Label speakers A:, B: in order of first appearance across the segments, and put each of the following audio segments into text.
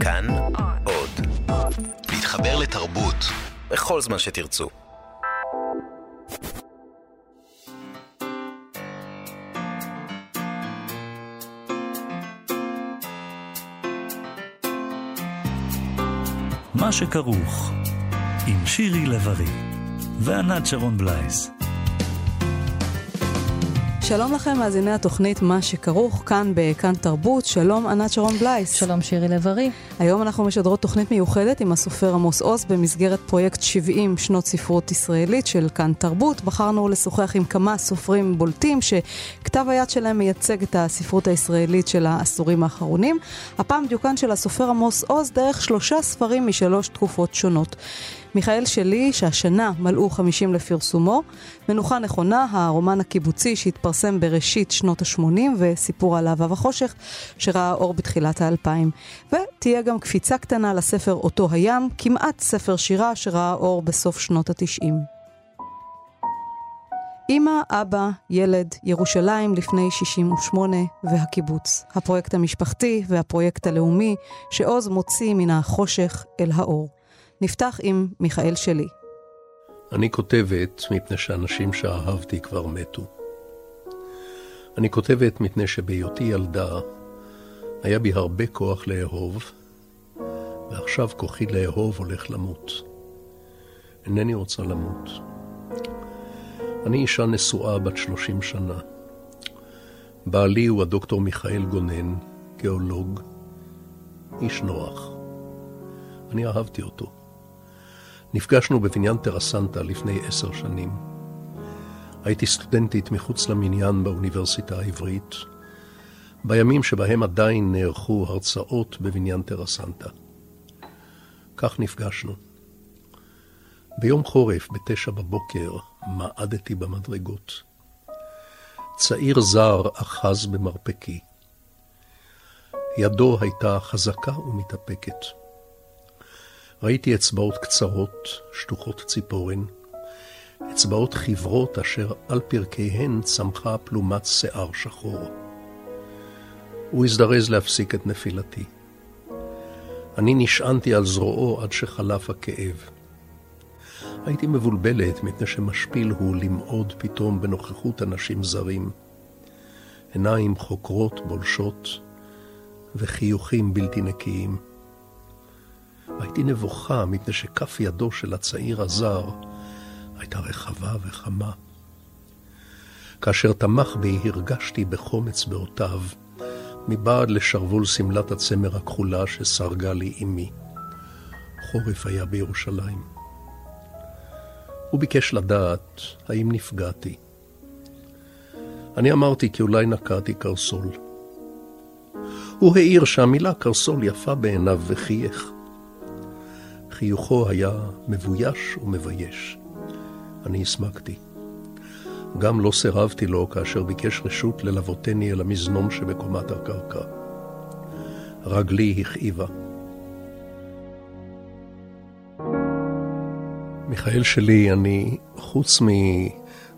A: כאן עוד. להתחבר לתרבות בכל זמן שתרצו.
B: מה שכרוך עם שירי לב-ארי וענת שרון בלייס.
C: שלום לכם, מאזיני התוכנית מה שכרוך, כאן בכאן תרבות. שלום, ענת שרון בלייס.
D: שלום, שירי לב-ארי.
C: היום אנחנו משדרות תוכנית מיוחדת עם הסופר עמוס עוז במסגרת פרויקט 70 שנות ספרות ישראלית של כאן תרבות. בחרנו לשוחח עם כמה סופרים בולטים שכתב היד שלהם מייצג את הספרות הישראלית של העשורים האחרונים. הפעם דיוקן של הסופר עמוס עוז דרך שלושה ספרים משלוש תקופות שונות. מיכאל שלי, שהשנה מלאו 50 לפרסומו, מנוחה נכונה, הרומן הקיבוצי שהתפרסם בראשית שנות ה-80, וסיפור על אהבה וחושך, שראה אור בתחילת האלפיים. ותהיה גם קפיצה קטנה לספר אותו הים, כמעט ספר שירה שראה אור בסוף שנות ה-90. אמא, אבא, ילד, ירושלים לפני 68 והקיבוץ. הפרויקט המשפחתי והפרויקט הלאומי שעוז מוציא מן החושך אל האור. נפתח עם מיכאל שלי.
E: אני כותבת מפני שאנשים שאהבתי כבר מתו. אני כותבת מפני שבהיותי ילדה היה בי הרבה כוח לאהוב, ועכשיו כוחי לאהוב הולך למות. אינני רוצה למות. אני אישה נשואה בת שלושים שנה. בעלי הוא הדוקטור מיכאל גונן, גיאולוג, איש נוח. אני אהבתי אותו. נפגשנו בבניין טרסנטה לפני עשר שנים. הייתי סטודנטית מחוץ למניין באוניברסיטה העברית, בימים שבהם עדיין נערכו הרצאות בבניין טרסנטה. כך נפגשנו. ביום חורף, בתשע בבוקר, מעדתי במדרגות. צעיר זר אחז במרפקי. ידו הייתה חזקה ומתאפקת. ראיתי אצבעות קצרות, שטוחות ציפורן, אצבעות חברות אשר על פרקיהן צמחה פלומת שיער שחור. הוא הזדרז להפסיק את נפילתי. אני נשענתי על זרועו עד שחלף הכאב. הייתי מבולבלת מפני שמשפיל הוא למעוד פתאום בנוכחות אנשים זרים. עיניים חוקרות בולשות וחיוכים בלתי נקיים. והייתי נבוכה מפני שכף ידו של הצעיר הזר הייתה רחבה וחמה. כאשר תמך בי הרגשתי בחום אצבעותיו, מבעד לשרוול שמלת הצמר הכחולה שסרגה לי אמי. חורף היה בירושלים. הוא ביקש לדעת האם נפגעתי. אני אמרתי כי אולי נקעתי קרסול. הוא העיר שהמילה קרסול יפה בעיניו וחייך. חיוכו היה מבויש ומבייש. אני הסמקתי. גם לא סירבתי לו כאשר ביקש רשות ללוותני אל המזנון שבקומת הקרקע. רגלי הכאיבה. מיכאל שלי, אני, חוץ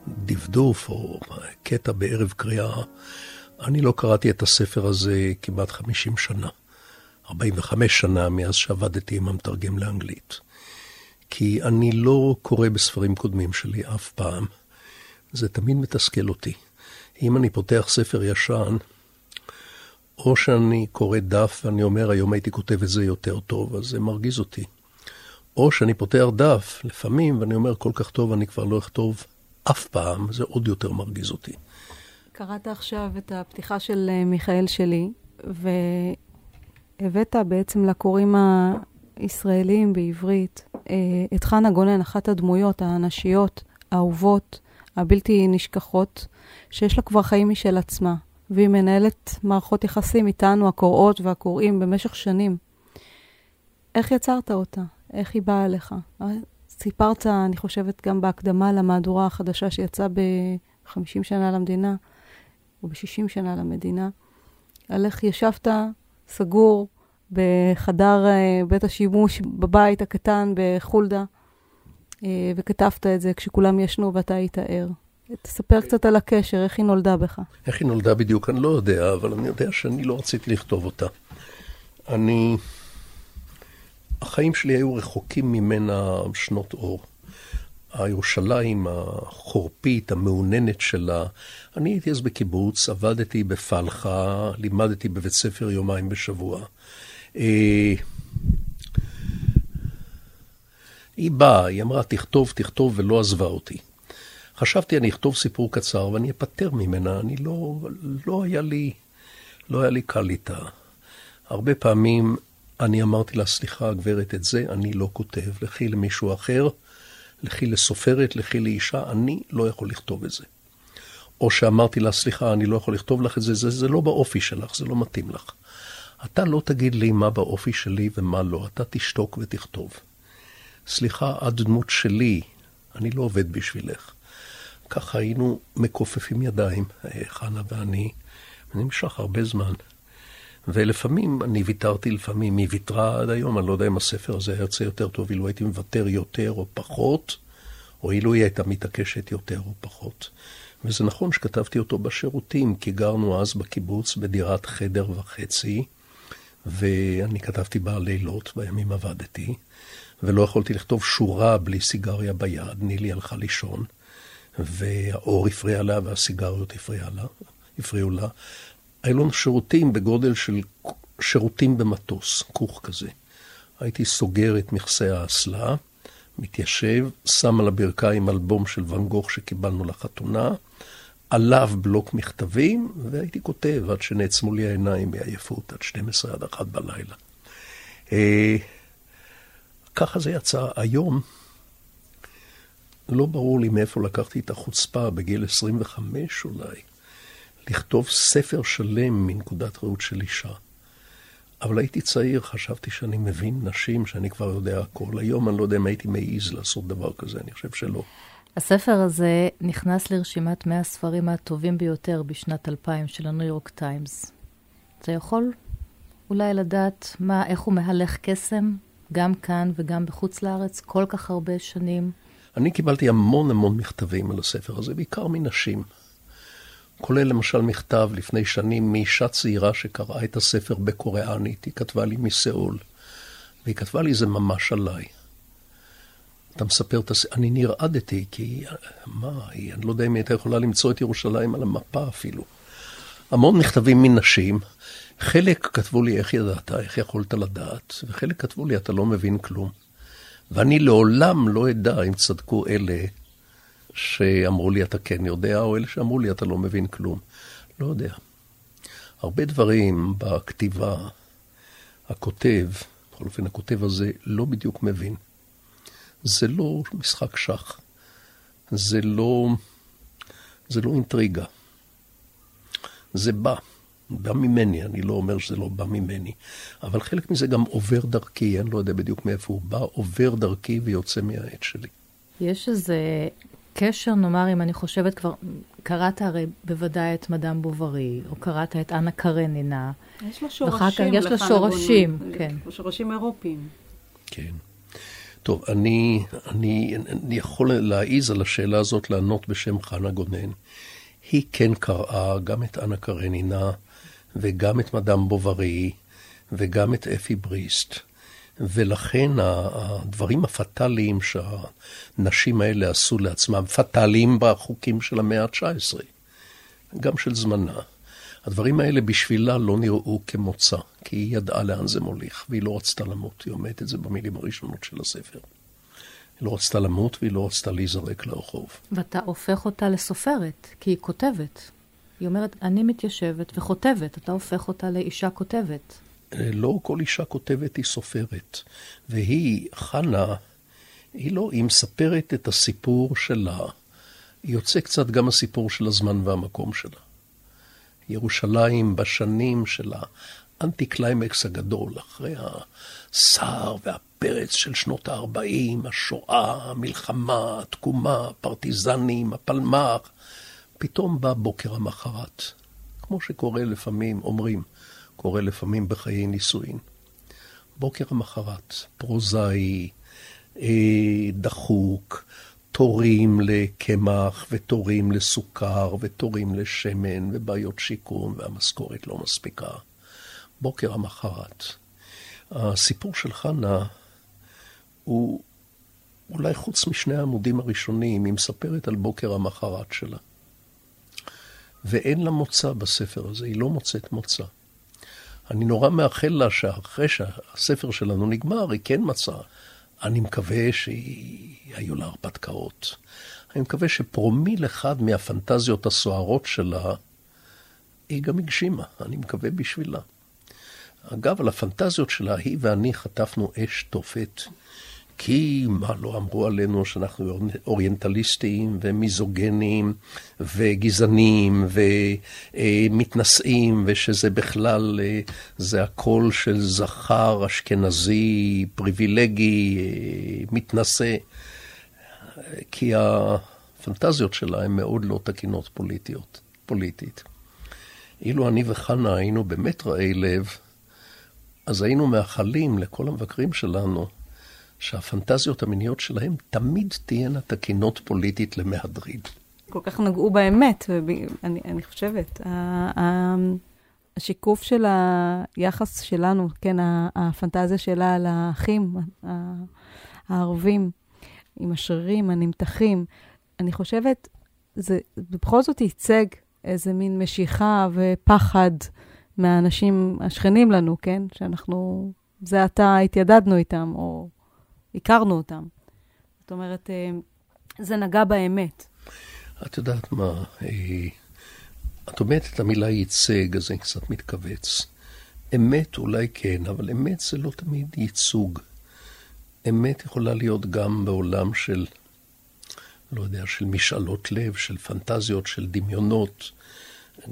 E: מדפדוף או קטע בערב קריאה, אני לא קראתי את הספר הזה כמעט 50 שנה. 45 שנה מאז שעבדתי עם המתרגם לאנגלית. כי אני לא קורא בספרים קודמים שלי אף פעם. זה תמיד מתסכל אותי. אם אני פותח ספר ישן, או שאני קורא דף ואני אומר, היום הייתי כותב את זה יותר טוב, אז זה מרגיז אותי. או שאני פותח דף, לפעמים, ואני אומר, כל כך טוב, אני כבר לא אכתוב אף פעם, זה עוד יותר מרגיז אותי.
C: קראת עכשיו את הפתיחה של אה, מיכאל שלי, והבאת בעצם לקוראים הישראלים בעברית אה, את חנה גונן, אחת הדמויות הנשיות, האהובות, הבלתי נשכחות, שיש לה כבר חיים משל עצמה, והיא מנהלת מערכות יחסים איתנו, הקוראות והקוראים, במשך שנים. איך יצרת אותה? איך היא באה אליך? סיפרת, אני חושבת, גם בהקדמה למהדורה החדשה שיצאה ב-50 שנה למדינה, או ב-60 שנה למדינה, על איך ישבת סגור בחדר uh, בית השימוש בבית הקטן בחולדה, uh, וכתבת את זה כשכולם ישנו ואתה היית ער. תספר קצת על הקשר, איך היא נולדה בך.
E: איך היא נולדה בדיוק, אני לא יודע, אבל אני יודע שאני לא רציתי לכתוב אותה. אני החיים שלי היו רחוקים ממנה שנות אור. הירושלים החורפית, המאוננת שלה. אני הייתי אז בקיבוץ, עבדתי בפלחה, לימדתי בבית ספר יומיים בשבוע. אה, היא באה, היא אמרה, תכתוב, תכתוב, ולא עזבה אותי. חשבתי, אני אכתוב סיפור קצר ואני אפטר ממנה, אני לא, לא היה לי, לא היה לי קל איתה. הרבה פעמים אני אמרתי לה, סליחה, גברת, את זה אני לא כותב, לכי למישהו אחר, לכי לסופרת, לכי לאישה, אני לא יכול לכתוב את זה. או שאמרתי לה, סליחה, אני לא יכול לכתוב לך את זה, זה, זה לא באופי שלך, זה לא מתאים לך. אתה לא תגיד לי מה באופי שלי ומה לא, אתה תשתוק ותכתוב. סליחה, את דמות שלי, אני לא עובד בשבילך. ככה היינו מכופפים ידיים, חנה ואני, ונמשך הרבה זמן. ולפעמים אני ויתרתי, לפעמים היא ויתרה עד היום, אני לא יודע אם הספר הזה היה יוצא יותר טוב, אילו הייתי מוותר יותר או פחות, או אילו היא הייתה מתעקשת יותר או פחות. וזה נכון שכתבתי אותו בשירותים, כי גרנו אז בקיבוץ בדירת חדר וחצי, ואני כתבתי בה לילות, בימים עבדתי, ולא יכולתי לכתוב שורה בלי סיגריה ביד, נילי הלכה לישון, והאור הפריע לה והסיגריות הפריעו לה. הפריעו לה. היו לנו שירותים בגודל של שירותים במטוס, כוך כזה. הייתי סוגר את מכסה האסלה, מתיישב, שם על הברכיים אלבום של ואן גוך שקיבלנו לחתונה, עליו בלוק מכתבים, והייתי כותב עד שנעצמו לי העיניים מעייפות, עד 12 עד 1 בלילה. אה, ככה זה יצא. היום, לא ברור לי מאיפה לקחתי את החוצפה בגיל 25 אולי. לכתוב ספר שלם מנקודת ראות של אישה. אבל הייתי צעיר, חשבתי שאני מבין נשים, שאני כבר יודע הכל. היום אני לא יודע אם הייתי מעז לעשות דבר כזה, אני חושב שלא.
D: הספר הזה נכנס לרשימת 100 הספרים הטובים ביותר בשנת 2000 של הניו יורק טיימס. אתה יכול אולי לדעת מה, איך הוא מהלך קסם, גם כאן וגם בחוץ לארץ, כל כך הרבה שנים?
E: אני קיבלתי המון המון מכתבים על הספר הזה, בעיקר מנשים. כולל למשל מכתב לפני שנים מאישה צעירה שקראה את הספר בקוריאנית, היא כתבה לי מסיאול, והיא כתבה לי זה ממש עליי. אתה מספר את הספר, אני נרעדתי, כי מה, היא, אני לא יודע אם הייתה יכולה למצוא את ירושלים על המפה אפילו. המון מכתבים מנשים, חלק כתבו לי איך ידעת, איך יכולת לדעת, וחלק כתבו לי אתה לא מבין כלום. ואני לעולם לא אדע אם צדקו אלה שאמרו לי אתה כן יודע, או אלה שאמרו לי אתה לא מבין כלום. לא יודע. הרבה דברים בכתיבה, הכותב, בכל אופן הכותב הזה לא בדיוק מבין. זה לא משחק שח. זה לא, זה לא אינטריגה. זה בא. בא ממני, אני לא אומר שזה לא בא ממני, אבל חלק מזה גם עובר דרכי, אני לא יודע בדיוק מאיפה הוא בא, עובר דרכי ויוצא מהעט שלי.
D: יש איזה קשר, נאמר, אם אני חושבת כבר, קראת הרי בוודאי את מדאם בוברי, או קראת את אנה קרנינה.
C: יש לו שורשים.
D: יש לו שורשים, כן.
C: שורשים אירופיים.
E: כן. טוב, אני, אני, אני יכול להעיז על השאלה הזאת לענות בשם חנה גונן. היא כן קראה גם את אנה קרנינה, וגם את מדאם בוברי, וגם את אפי בריסט. ולכן הדברים הפטאליים שהנשים האלה עשו לעצמם, פטאליים בחוקים של המאה ה-19, גם של זמנה. הדברים האלה בשבילה לא נראו כמוצא, כי היא ידעה לאן זה מוליך, והיא לא רצתה למות. היא אומרת את זה במילים הראשונות של הספר. היא לא רצתה למות והיא לא רצתה להיזרק לרחוב.
D: ואתה הופך אותה לסופרת, כי היא כותבת. היא אומרת, אני מתיישבת וכותבת, אתה הופך אותה לאישה כותבת.
E: לא כל אישה כותבת היא סופרת. והיא, חנה, היא לא, היא מספרת את הסיפור שלה. יוצא קצת גם הסיפור של הזמן והמקום שלה. ירושלים בשנים של האנטי קליימקס הגדול, אחרי הסער והפרץ של שנות ה-40, השואה, המלחמה, התקומה, הפרטיזנים, הפלמ"ח, פתאום בא בוקר המחרת. כמו שקורה לפעמים, אומרים, קורה לפעמים בחיי נישואין. בוקר המחרת, פרוזאי, אה, דחוק, תורים לקמח ותורים לסוכר ותורים לשמן ובעיות שיקום והמשכורת לא מספיקה. בוקר המחרת. הסיפור של חנה הוא, אולי חוץ משני העמודים הראשונים, היא מספרת על בוקר המחרת שלה. ואין לה מוצא בספר הזה, היא לא מוצאת מוצא. אני נורא מאחל לה שאחרי שהספר שלנו נגמר, היא כן מצאה. אני מקווה שהיו לה הרפתקאות. אני מקווה שפרומיל אחד מהפנטזיות הסוערות שלה, היא גם הגשימה. אני מקווה בשבילה. אגב, על הפנטזיות שלה, היא ואני חטפנו אש תופת. כי מה לא אמרו עלינו שאנחנו אוריינטליסטים ומיזוגנים וגזענים ומתנשאים ושזה בכלל, אה, זה הכל של זכר אשכנזי, פריבילגי, אה, מתנשא. כי הפנטזיות שלה הן מאוד לא תקינות פוליטיות, פוליטית. אילו אני וחנה היינו באמת רעי לב, אז היינו מאחלים לכל המבקרים שלנו שהפנטזיות המיניות שלהם תמיד תהיינה תקינות פוליטית למהדרין.
C: כל כך נגעו באמת, אני, אני חושבת. השיקוף של היחס שלנו, כן, הפנטזיה שלה על האחים הערבים, עם השרירים הנמתחים, אני חושבת, זה בכל זאת ייצג איזה מין משיכה ופחד מהאנשים השכנים לנו, כן? שאנחנו, זה עתה התיידדנו איתם, או הכרנו אותם. זאת אומרת, אה, זה נגע באמת.
E: את יודעת מה, אה, את אומרת את המילה ייצג, אז אני קצת מתכווץ. אמת אולי כן, אבל אמת זה לא תמיד ייצוג. אמת יכולה להיות גם בעולם של, לא יודע, של משאלות לב, של פנטזיות, של דמיונות.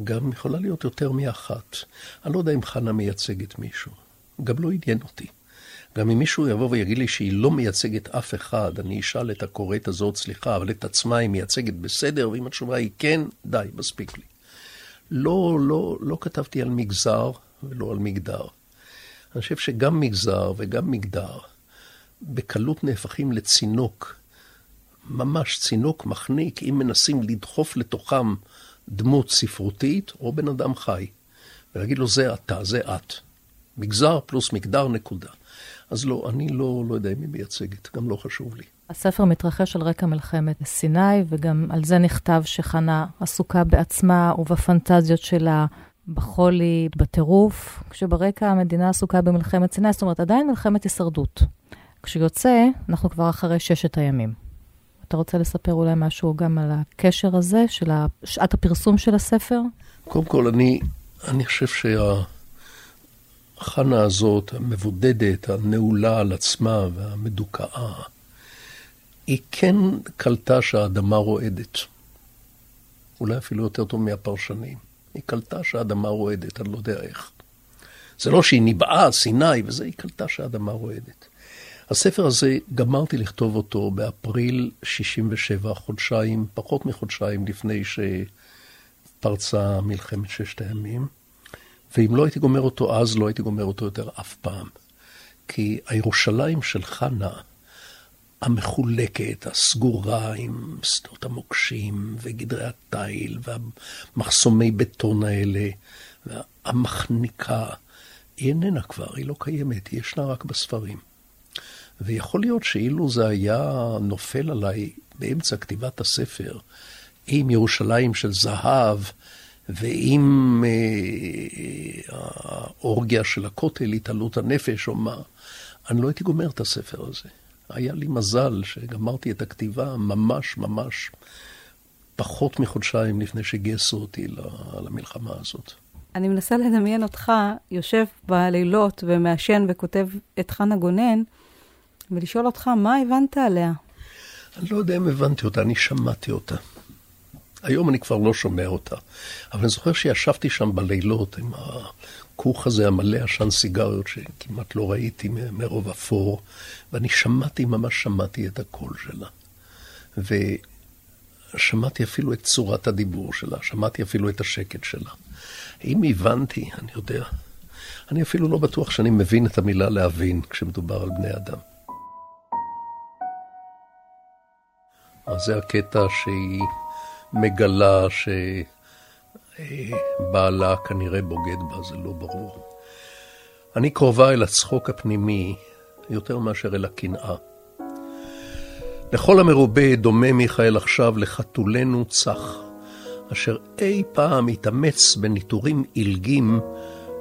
E: גם יכולה להיות יותר מאחת. אני לא יודע אם חנה מייצגת מישהו. גם לא עניין אותי. גם אם מישהו יבוא ויגיד לי שהיא לא מייצגת אף אחד, אני אשאל את הקוראת הזאת, סליחה, אבל את עצמה היא מייצגת בסדר, ואם התשובה היא כן, די, מספיק לי. לא, לא, לא כתבתי על מגזר ולא על מגדר. אני חושב שגם מגזר וגם מגדר בקלות נהפכים לצינוק, ממש צינוק מחניק, אם מנסים לדחוף לתוכם דמות ספרותית או בן אדם חי, ולהגיד לו זה אתה, זה את. מגזר פלוס מגדר, נקודה. אז לא, אני לא, לא יודע אם היא מייצגת, גם לא חשוב לי.
D: הספר מתרחש על רקע מלחמת סיני, וגם על זה נכתב שחנה עסוקה בעצמה ובפנטזיות שלה, בחולי, בטירוף, כשברקע המדינה עסוקה במלחמת סיני, זאת אומרת, עדיין מלחמת הישרדות. כשיוצא, אנחנו כבר אחרי ששת הימים. אתה רוצה לספר אולי משהו גם על הקשר הזה, של שעת הפרסום של הספר?
E: קודם כל, אני, אני חושב שה... החנה הזאת, המבודדת, הנעולה על עצמה והמדוכאה, היא כן קלטה שהאדמה רועדת. אולי אפילו יותר טוב מהפרשנים. היא קלטה שהאדמה רועדת, אני לא יודע איך. זה לא שהיא ניבאה, סיני וזה, היא קלטה שהאדמה רועדת. הספר הזה, גמרתי לכתוב אותו באפריל 67, חודשיים, פחות מחודשיים לפני שפרצה מלחמת ששת הימים. ואם לא הייתי גומר אותו אז, לא הייתי גומר אותו יותר אף פעם. כי הירושלים של חנה, המחולקת, הסגורה עם שדות המוקשים וגדרי התיל והמחסומי בטון האלה, והמחניקה, היא איננה כבר, היא לא קיימת, היא ישנה רק בספרים. ויכול להיות שאילו זה היה נופל עליי באמצע כתיבת הספר, עם ירושלים של זהב, ועם אה, האורגיה של הכותל, התעלות הנפש או מה, אני לא הייתי גומר את הספר הזה. היה לי מזל שגמרתי את הכתיבה ממש ממש פחות מחודשיים לפני שגייסו אותי למלחמה הזאת.
C: אני מנסה לדמיין אותך יושב בלילות ומעשן וכותב את חנה גונן, ולשאול אותך, מה הבנת עליה?
E: אני לא יודע אם הבנתי אותה, אני שמעתי אותה. היום אני כבר לא שומע אותה. אבל אני זוכר שישבתי שם בלילות עם הכוך הזה המלא עשן סיגריות שכמעט לא ראיתי מרוב אפור, ואני שמעתי, ממש שמעתי את הקול שלה. ושמעתי אפילו את צורת הדיבור שלה, שמעתי אפילו את השקט שלה. אם הבנתי, אני יודע. אני אפילו לא בטוח שאני מבין את המילה להבין כשמדובר על בני אדם. אז זה הקטע שהיא מגלה שבעלה כנראה בוגד בה, זה לא ברור. אני קרובה אל הצחוק הפנימי יותר מאשר אל הקנאה. לכל המרובה דומה מיכאל עכשיו לחתולנו צח, אשר אי פעם התאמץ בניטורים עילגים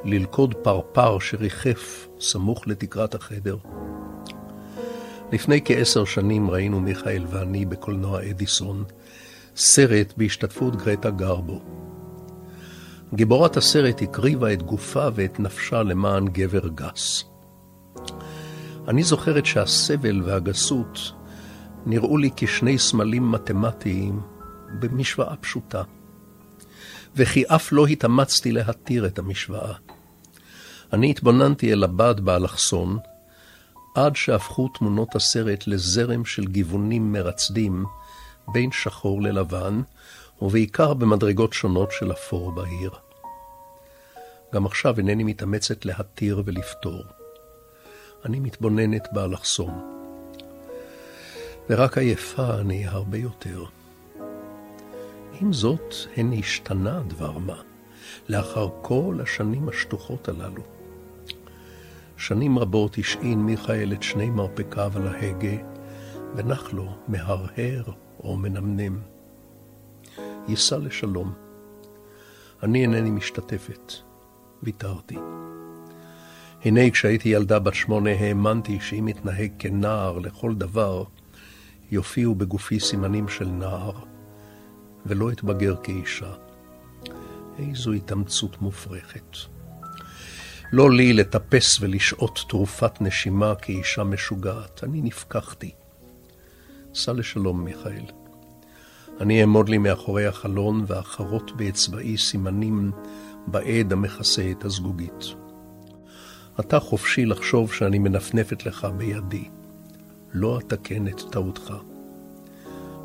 E: ללכוד פרפר שריחף סמוך לתקרת החדר. לפני כעשר שנים ראינו מיכאל ואני בקולנוע אדיסון סרט בהשתתפות גרטה גרבו. גיבורת הסרט הקריבה את גופה ואת נפשה למען גבר גס. אני זוכרת שהסבל והגסות נראו לי כשני סמלים מתמטיים במשוואה פשוטה, וכי אף לא התאמצתי להתיר את המשוואה. אני התבוננתי אל הבד באלכסון, עד שהפכו תמונות הסרט לזרם של גיוונים מרצדים בין שחור ללבן, ובעיקר במדרגות שונות של אפור בהיר. גם עכשיו אינני מתאמצת להתיר ולפתור. אני מתבוננת באלכסון. ורק עייפה אני הרבה יותר. עם זאת, הן השתנה דבר מה, לאחר כל השנים השטוחות הללו. שנים רבות השעין מיכאל את שני מרפקיו על ההגה, ונח לו מהרהר או מנמנם. ייסע לשלום. אני אינני משתתפת. ויתרתי. הנה כשהייתי ילדה בת שמונה האמנתי שאם אתנהג כנער לכל דבר, יופיעו בגופי סימנים של נער, ולא אתבגר כאישה. איזו התאמצות מופרכת. לא לי לטפס ולשעות תרופת נשימה כאישה משוגעת, אני נפקחתי. סע לשלום, מיכאל. אני אעמוד לי מאחורי החלון ואחרות באצבעי סימנים בעד המכסה את הזגוגית. אתה חופשי לחשוב שאני מנפנפת לך בידי. לא אתקן את טעותך.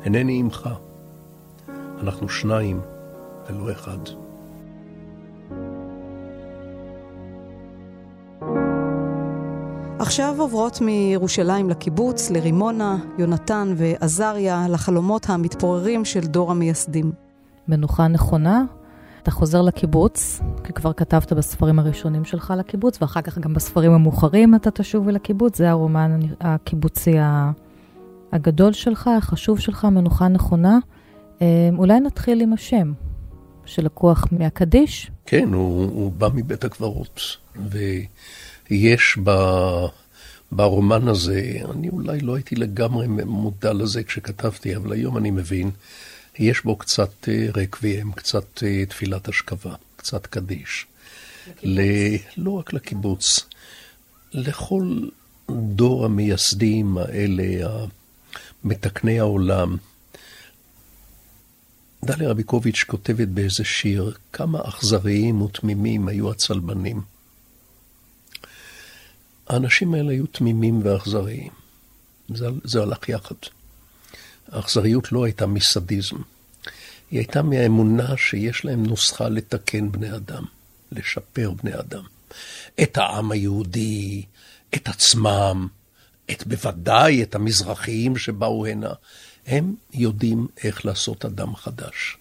E: אינני עמך. אנחנו שניים ולא אחד.
C: עכשיו עוברות מירושלים לקיבוץ, לרימונה, יונתן ועזריה, לחלומות המתפוררים של דור המייסדים.
D: מנוחה נכונה, אתה חוזר לקיבוץ, כי כבר כתבת בספרים הראשונים שלך לקיבוץ, ואחר כך גם בספרים המאוחרים אתה תשוב אל הקיבוץ, זה הרומן הקיבוצי הגדול שלך, החשוב שלך, מנוחה נכונה. אה, אולי נתחיל עם השם, שלקוח מהקדיש.
E: כן, הוא, הוא בא מבית הקברות, ויש ב... ברומן הזה, אני אולי לא הייתי לגמרי מודע לזה כשכתבתי, אבל היום אני מבין יש בו קצת אה, רקוויאם, קצת אה, תפילת השכבה, קצת קדיש. ל... לא רק לקיבוץ, לכל דור המייסדים האלה, מתקני העולם. דליה רביקוביץ' כותבת באיזה שיר, כמה אכזריים ותמימים היו הצלבנים. האנשים האלה היו תמימים ואכזריים. זה, זה הלך יחד. האכזריות לא הייתה מסדיזם, היא הייתה מהאמונה שיש להם נוסחה לתקן בני אדם, לשפר בני אדם. את העם היהודי, את עצמם, את בוודאי את המזרחיים שבאו הנה. הם יודעים איך לעשות אדם חדש.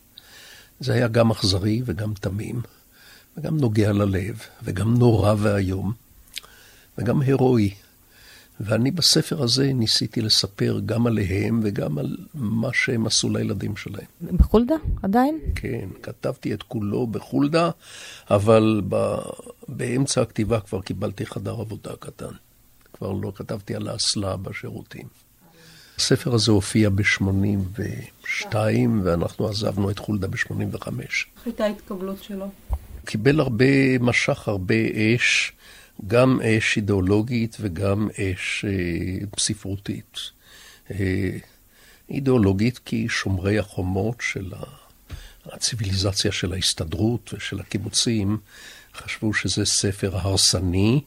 E: זה היה גם אכזרי וגם תמים, וגם נוגע ללב, וגם נורא ואיום, וגם הירואי. ואני בספר הזה ניסיתי לספר גם עליהם וגם על מה שהם עשו לילדים שלהם.
D: בחולדה עדיין?
E: כן, כתבתי את כולו בחולדה, אבל ב... באמצע הכתיבה כבר קיבלתי חדר עבודה קטן. כבר לא כתבתי על האסלה בשירותים. הספר הזה הופיע ב-82, ואנחנו עזבנו את חולדה ב-85. איך
C: הייתה ההתקבלות שלו?
E: קיבל הרבה, משך הרבה אש. גם אש אידיאולוגית וגם אש אה, ספרותית. אה, אידיאולוגית כי שומרי החומות של הציוויליזציה של ההסתדרות ושל הקיבוצים חשבו שזה ספר הרסני.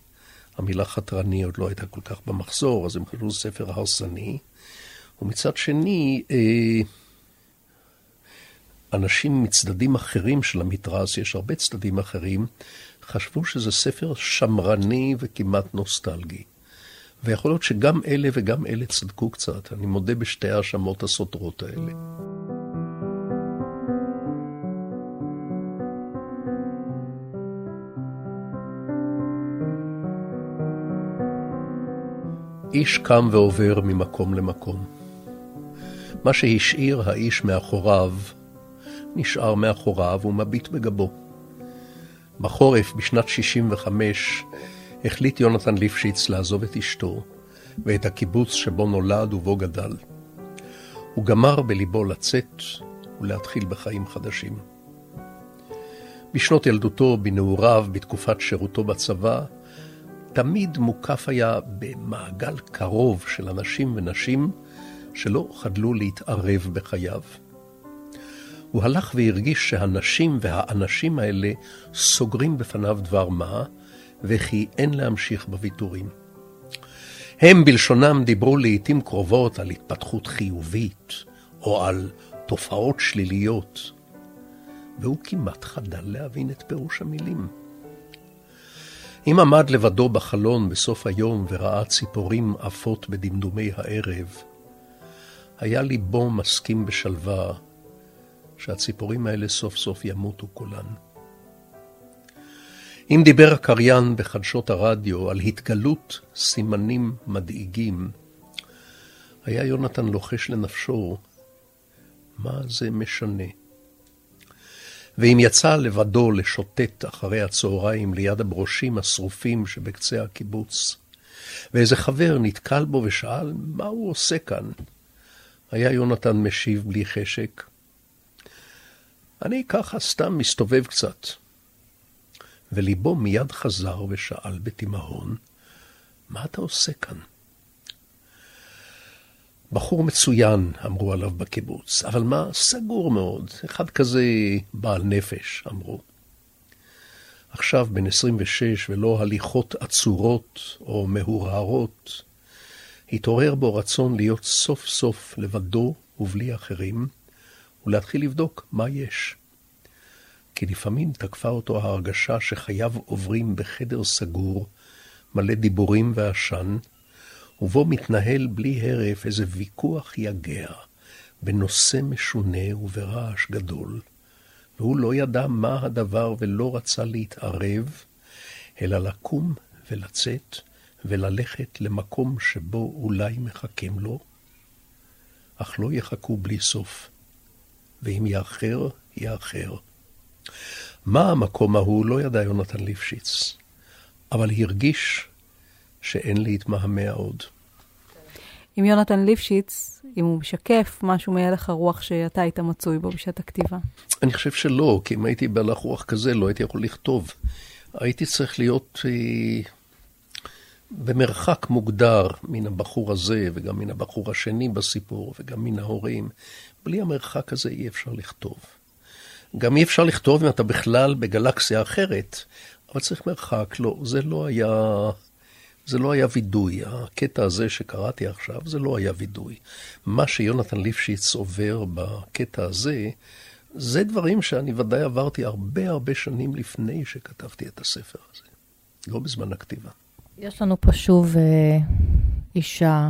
E: המילה חתרני עוד לא הייתה כל כך במחזור, אז הם חשבו שזה ספר הרסני. ומצד שני, אה, אנשים מצדדים אחרים של המתרס, יש הרבה צדדים אחרים, חשבו שזה ספר שמרני וכמעט נוסטלגי. ויכול להיות שגם אלה וגם אלה צדקו קצת, אני מודה בשתי ההאשמות הסותרות האלה. איש קם ועובר ממקום למקום. מה שהשאיר האיש מאחוריו, נשאר מאחוריו ומביט בגבו. בחורף, בשנת 65, החליט יונתן ליפשיץ לעזוב את אשתו ואת הקיבוץ שבו נולד ובו גדל. הוא גמר בליבו לצאת ולהתחיל בחיים חדשים. בשנות ילדותו, בנעוריו, בתקופת שירותו בצבא, תמיד מוקף היה במעגל קרוב של אנשים ונשים שלא חדלו להתערב בחייו. הוא הלך והרגיש שהנשים והאנשים האלה סוגרים בפניו דבר מה, וכי אין להמשיך בוויתורים. הם בלשונם דיברו לעתים קרובות על התפתחות חיובית, או על תופעות שליליות, והוא כמעט חדל להבין את פירוש המילים. אם עמד לבדו בחלון בסוף היום וראה ציפורים עפות בדמדומי הערב, היה ליבו מסכים בשלווה שהציפורים האלה סוף סוף ימותו כולן. אם דיבר הקריין בחדשות הרדיו על התגלות סימנים מדאיגים, היה יונתן לוחש לנפשו, מה זה משנה? ואם יצא לבדו לשוטט אחרי הצהריים ליד הברושים השרופים שבקצה הקיבוץ, ואיזה חבר נתקל בו ושאל מה הוא עושה כאן, היה יונתן משיב בלי חשק, אני ככה סתם מסתובב קצת. וליבו מיד חזר ושאל בתימהון, מה אתה עושה כאן? בחור מצוין, אמרו עליו בקיבוץ, אבל מה, סגור מאוד, אחד כזה בעל נפש, אמרו. עכשיו בן 26 ולא הליכות עצורות או מהורהרות, התעורר בו רצון להיות סוף סוף לבדו ובלי אחרים, ולהתחיל לבדוק מה יש. כי לפעמים תקפה אותו ההרגשה שחייו עוברים בחדר סגור, מלא דיבורים ועשן, ובו מתנהל בלי הרף איזה ויכוח יגע בנושא משונה וברעש גדול, והוא לא ידע מה הדבר ולא רצה להתערב, אלא לקום ולצאת וללכת למקום שבו אולי מחכים לו, אך לא יחכו בלי סוף, ואם יאחר, יאחר. מה המקום ההוא לא ידע יונתן ליפשיץ, אבל הרגיש שאין להתמהמה עוד.
C: עם יונתן ליפשיץ, אם הוא משקף משהו מהלך הרוח שאתה היית מצוי בו בשעת הכתיבה?
E: אני חושב שלא, כי אם הייתי בהלך רוח כזה, לא הייתי יכול לכתוב. הייתי צריך להיות אה, במרחק מוגדר מן הבחור הזה, וגם מן הבחור השני בסיפור, וגם מן ההורים. בלי המרחק הזה אי אפשר לכתוב. גם אי אפשר לכתוב אם אתה בכלל בגלקסיה אחרת, אבל צריך מרחק. לא, זה לא היה... זה לא היה וידוי. הקטע הזה שקראתי עכשיו, זה לא היה וידוי. מה שיונתן ליפשיץ עובר בקטע הזה, זה דברים שאני ודאי עברתי הרבה הרבה שנים לפני שכתבתי את הספר הזה. לא בזמן הכתיבה.
D: יש לנו פה שוב אה, אישה,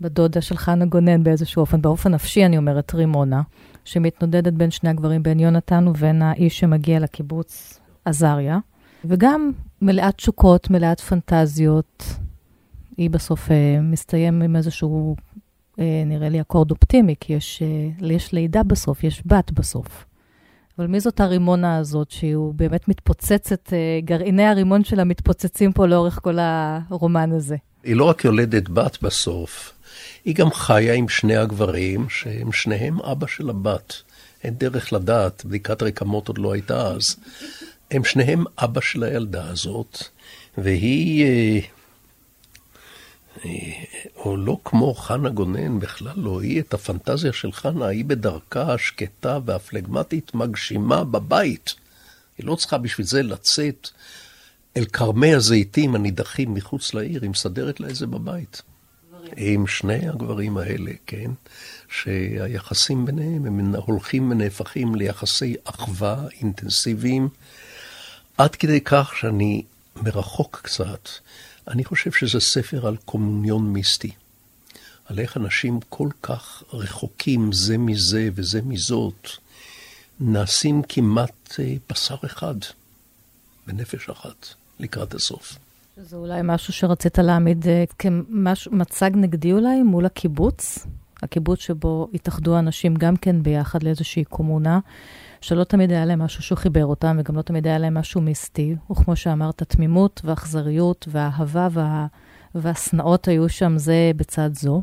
D: בדודה של חנה גונן באיזשהו אופן, באופן נפשי אני אומרת, רימונה, שמתנודדת בין שני הגברים, בין יונתן ובין האיש שמגיע לקיבוץ עזריה. וגם מלאת תשוקות, מלאת פנטזיות. היא בסוף uh, מסתיים עם איזשהו, uh, נראה לי, אקורד אופטימי, כי יש, uh, יש לידה בסוף, יש בת בסוף. אבל מי זאת הרימונה הזאת, שהיא באמת מתפוצצת, uh, גרעיני הרימון שלה מתפוצצים פה לאורך כל הרומן הזה?
E: היא לא רק יולדת בת בסוף, היא גם חיה עם שני הגברים, שהם שניהם אבא של הבת. אין דרך לדעת, בדיקת רקמות עוד לא הייתה אז. הם שניהם אבא של הילדה הזאת, והיא, אה, אה, או לא כמו חנה גונן, בכלל לא, היא את הפנטזיה של חנה, היא בדרכה השקטה והפלגמטית מגשימה בבית. היא לא צריכה בשביל זה לצאת אל כרמי הזיתים הנידחים מחוץ לעיר, היא מסדרת לה את זה בבית. עם שני הגברים האלה, כן? שהיחסים ביניהם הם הולכים ונהפכים ליחסי אחווה אינטנסיביים. עד כדי כך שאני מרחוק קצת, אני חושב שזה ספר על קומוניון מיסטי. על איך אנשים כל כך רחוקים זה מזה וזה מזאת, נעשים כמעט אה, בשר אחד, בנפש אחת, לקראת הסוף.
D: זה אולי משהו שרצית להעמיד אה, כמצג נגדי אולי מול הקיבוץ? הקיבוץ שבו התאחדו אנשים גם כן ביחד לאיזושהי קומונה, שלא תמיד היה להם משהו שהוא חיבר אותם, וגם לא תמיד היה להם משהו מיסטי. וכמו שאמרת, תמימות ואכזריות והאהבה וה... והשנאות היו שם זה בצד זו.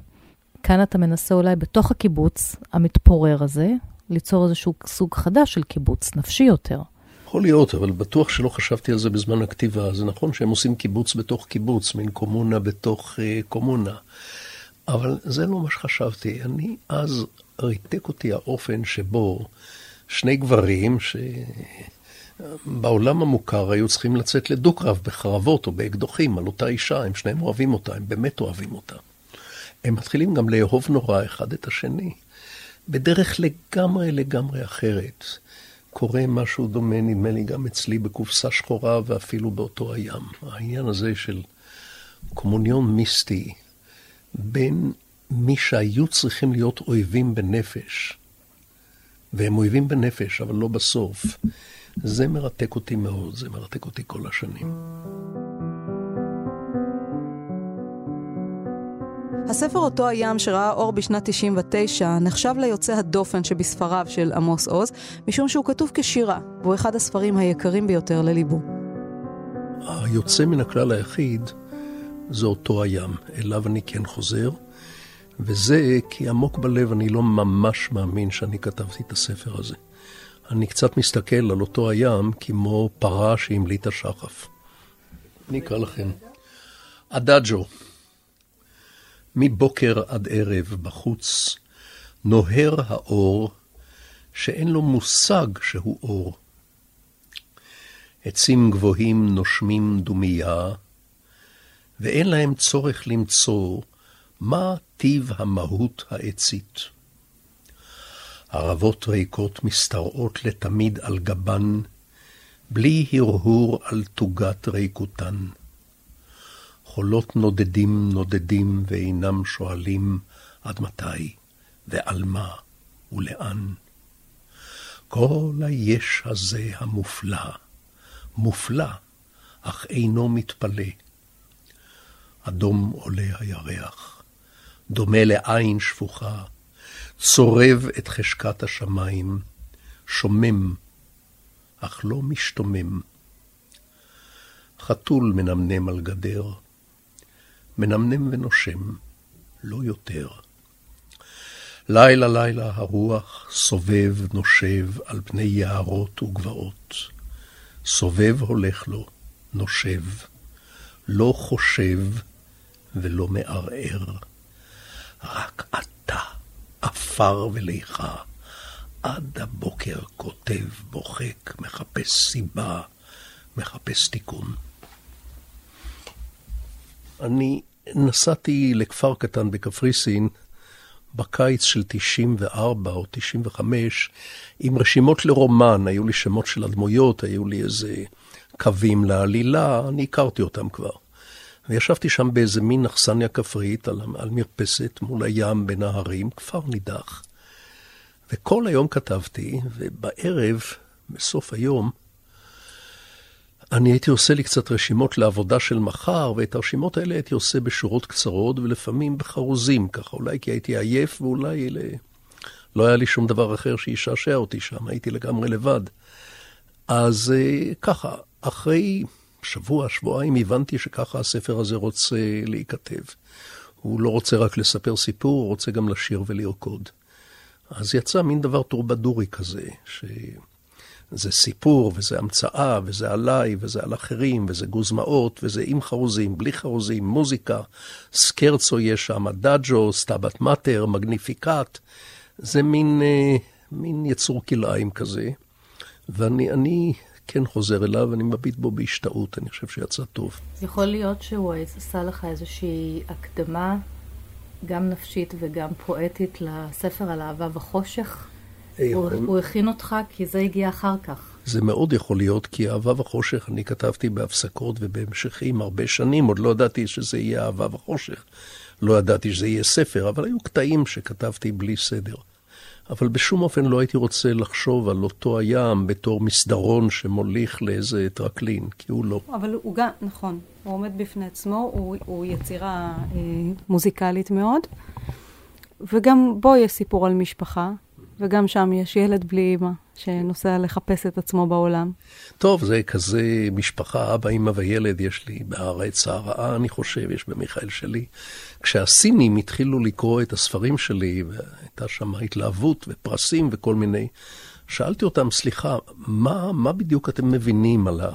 D: כאן אתה מנסה אולי בתוך הקיבוץ המתפורר הזה, ליצור איזשהו סוג חדש של קיבוץ, נפשי יותר.
E: יכול להיות, אבל בטוח שלא חשבתי על זה בזמן הכתיבה. זה נכון שהם עושים קיבוץ בתוך קיבוץ, מין קומונה בתוך uh, קומונה. אבל זה לא מה שחשבתי. אני אז ריתק אותי האופן שבו שני גברים, שבעולם המוכר היו צריכים לצאת לדו-קרב בחרבות או באקדוחים על אותה אישה, הם שניהם אוהבים אותה, הם באמת אוהבים אותה. הם מתחילים גם לאהוב נורא אחד את השני, בדרך לגמרי לגמרי אחרת. קורה משהו דומה, נדמה לי, גם אצלי בקופסה שחורה ואפילו באותו הים. העניין הזה של קומוניון מיסטי בין מי שהיו צריכים להיות אויבים בנפש, והם אויבים בנפש, אבל לא בסוף, זה מרתק אותי מאוד, זה מרתק אותי כל השנים.
C: הספר אותו הים שראה אור בשנת 99 נחשב ליוצא הדופן שבספריו של עמוס עוז, משום שהוא כתוב כשירה, והוא אחד הספרים היקרים ביותר לליבו.
E: היוצא מן הכלל היחיד זה אותו הים, אליו אני כן חוזר, וזה כי עמוק בלב אני לא ממש מאמין שאני כתבתי את הספר הזה. אני קצת מסתכל על אותו הים כמו פרה שהמליטה שחף. אני אקרא לכם. אדאג'ו מבוקר עד ערב בחוץ נוהר האור שאין לו מושג שהוא אור. עצים גבוהים נושמים דומייה, ואין להם צורך למצוא מה טיב המהות העצית. ערבות ריקות משתרעות לתמיד על גבן, בלי הרהור על תוגת ריקותן. חולות נודדים נודדים ואינם שואלים עד מתי ועל מה ולאן. כל היש הזה המופלא, מופלא, אך אינו מתפלא. אדום עולה הירח, דומה לעין שפוכה, צורב את חשקת השמיים, שומם, אך לא משתומם. חתול מנמנם על גדר, מנמנם ונושם, לא יותר. לילה לילה הרוח סובב נושב על פני יערות וגבעות. סובב הולך לו, נושב, לא חושב ולא מערער. רק אתה, עפר וליכה, עד הבוקר כותב, בוחק, מחפש סיבה, מחפש תיקון. אני נסעתי לכפר קטן בקפריסין בקיץ של 94 או 95 עם רשימות לרומן, היו לי שמות של הדמויות, היו לי איזה קווים לעלילה, אני הכרתי אותם כבר. וישבתי שם באיזה מין אכסניה כפרית על, על מרפסת מול הים בין ההרים, כפר נידח. וכל היום כתבתי, ובערב, בסוף היום, אני הייתי עושה לי קצת רשימות לעבודה של מחר, ואת הרשימות האלה הייתי עושה בשורות קצרות, ולפעמים בחרוזים, ככה, אולי כי הייתי עייף, ואולי ל... לא היה לי שום דבר אחר שישעשע אותי שם, הייתי לגמרי לבד. אז אה, ככה, אחרי שבוע, שבועיים, הבנתי שככה הספר הזה רוצה להיכתב. הוא לא רוצה רק לספר סיפור, הוא רוצה גם לשיר ולרקוד. אז יצא מין דבר טורבדורי כזה, ש... זה סיפור, וזה המצאה, וזה עליי, וזה על אחרים, וזה גוזמאות, וזה עם חרוזים, בלי חרוזים, מוזיקה, סקרצו יש שם, דאג'ו, סטאבת מאטר, מגניפיקט. זה מין, אה, מין יצור כלאיים כזה. ואני אני כן חוזר אליו, ואני מביט בו בהשתאות, אני חושב שיצא טוב.
D: יכול להיות שהוא עשה לך איזושהי הקדמה, גם נפשית וגם פואטית, לספר על אהבה וחושך? הוא, הוא הכין אותך כי זה הגיע אחר כך.
E: זה מאוד יכול להיות, כי אהבה וחושך אני כתבתי בהפסקות ובהמשכים הרבה שנים, עוד לא ידעתי שזה יהיה אהבה וחושך. לא ידעתי שזה יהיה ספר, אבל היו קטעים שכתבתי בלי סדר. אבל בשום אופן לא הייתי רוצה לחשוב על אותו הים בתור מסדרון שמוליך לאיזה טרקלין, כי הוא לא.
C: אבל הוא גם, נכון, הוא עומד בפני עצמו, הוא, הוא יצירה אה, מוזיקלית מאוד. וגם בו יש סיפור על משפחה, וגם שם יש ילד בלי אימא, שנוסע לחפש את עצמו בעולם.
E: טוב, זה כזה משפחה, אבא, אימא וילד, יש לי בארץ הרעה, אני חושב, יש במיכאל שלי. כשהסינים התחילו לקרוא את הספרים שלי, והייתה שם התלהבות ופרסים וכל מיני, שאלתי אותם, סליחה, מה, מה בדיוק אתם מבינים על, ה,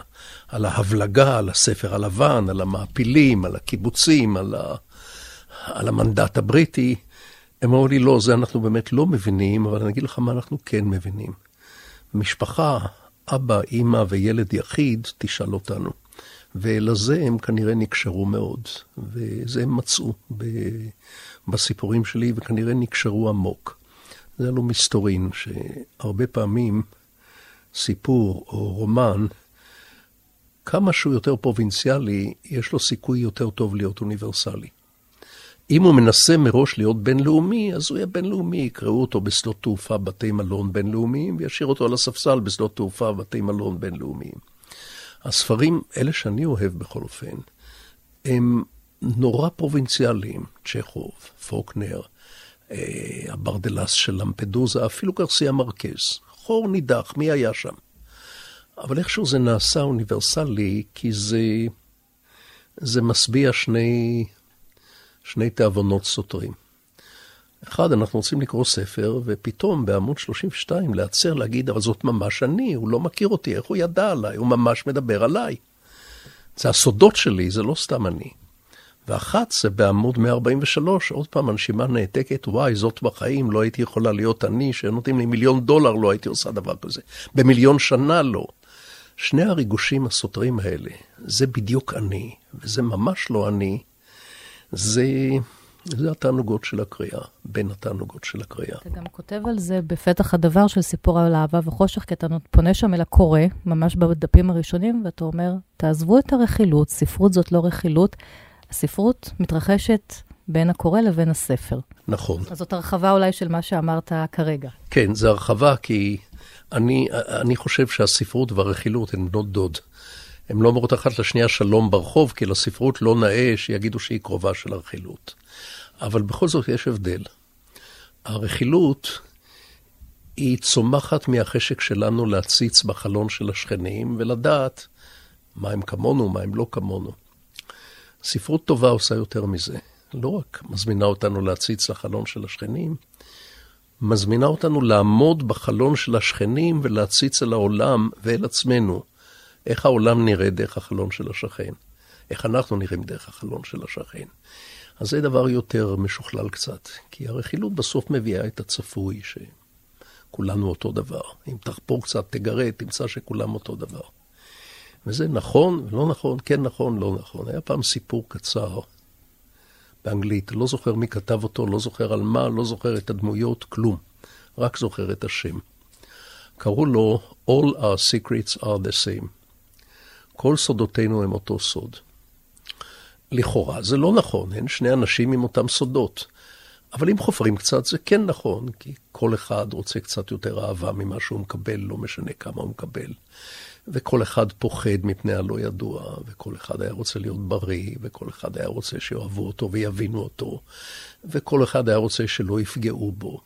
E: על ההבלגה, על הספר הלבן, על המעפילים, על הקיבוצים, על, ה, על המנדט הבריטי? הם אמרו לי, לא, זה אנחנו באמת לא מבינים, אבל אני אגיד לך מה אנחנו כן מבינים. משפחה, אבא, אימא וילד יחיד, תשאל אותנו. ולזה הם כנראה נקשרו מאוד, וזה הם מצאו ב, בסיפורים שלי, וכנראה נקשרו עמוק. זה לא מסתורין, שהרבה פעמים סיפור או רומן, כמה שהוא יותר פרובינציאלי, יש לו סיכוי יותר טוב להיות אוניברסלי. אם הוא מנסה מראש להיות בינלאומי, אז הוא יהיה בינלאומי, יקראו אותו בשדות תעופה, בתי מלון בינלאומיים, וישאיר אותו על הספסל בשדות תעופה, בתי מלון בינלאומיים. הספרים, אלה שאני אוהב בכל אופן, הם נורא פרובינציאליים, צ'כוב, פוקנר, אה, הברדלס של למפדוזה, אפילו גרסיה מרקז. חור נידח, מי היה שם? אבל איכשהו זה נעשה אוניברסלי, כי זה, זה משביע שני, שני תיאבונות סותרים. אחד, אנחנו רוצים לקרוא ספר, ופתאום בעמוד 32 להצר להגיד, אבל זאת ממש אני, הוא לא מכיר אותי, איך הוא ידע עליי? הוא ממש מדבר עליי. זה הסודות שלי, זה לא סתם אני. ואחת זה בעמוד 143, עוד פעם, הנשימה נעתקת, וואי, זאת בחיים, לא הייתי יכולה להיות אני, שנותנים לי מיליון דולר, לא הייתי עושה דבר כזה. במיליון שנה לא. שני הריגושים הסותרים האלה, זה בדיוק אני, וזה ממש לא אני, זה, זה התענוגות של הקריאה, בין התענוגות של הקריאה.
D: אתה גם כותב על זה בפתח הדבר של סיפור על אהבה וחושך, כי אתה פונה שם אל הקורא, ממש בדפים הראשונים, ואתה אומר, תעזבו את הרכילות, ספרות זאת לא רכילות, הספרות מתרחשת בין הקורא לבין הספר.
E: נכון.
D: אז זאת הרחבה אולי של מה שאמרת כרגע.
E: כן, זו הרחבה כי אני, אני חושב שהספרות והרכילות הן בנות דוד. הן לא אומרות אחת לשנייה שלום ברחוב, כי לספרות לא נאה שיגידו שהיא קרובה של הרכילות. אבל בכל זאת יש הבדל. הרכילות היא צומחת מהחשק שלנו להציץ בחלון של השכנים ולדעת מה הם כמונו, מה הם לא כמונו. ספרות טובה עושה יותר מזה. לא רק מזמינה אותנו להציץ לחלון של השכנים, מזמינה אותנו לעמוד בחלון של השכנים ולהציץ אל העולם ואל עצמנו. איך העולם נראה דרך החלון של השכן, איך אנחנו נראים דרך החלון של השכן. אז זה דבר יותר משוכלל קצת, כי הרכילות בסוף מביאה את הצפוי, שכולנו אותו דבר. אם תחפור קצת, תגרה, תמצא שכולם אותו דבר. וזה נכון לא נכון, כן נכון, לא נכון. היה פעם סיפור קצר באנגלית, לא זוכר מי כתב אותו, לא זוכר על מה, לא זוכר את הדמויות, כלום. רק זוכר את השם. קראו לו All our secrets are the same. כל סודותינו הם אותו סוד. לכאורה זה לא נכון, אין שני אנשים עם אותם סודות. אבל אם חופרים קצת זה כן נכון, כי כל אחד רוצה קצת יותר אהבה ממה שהוא מקבל, לא משנה כמה הוא מקבל. וכל אחד פוחד מפני הלא ידוע, וכל אחד היה רוצה להיות בריא, וכל אחד היה רוצה שאוהבו אותו ויבינו אותו, וכל אחד היה רוצה שלא יפגעו בו.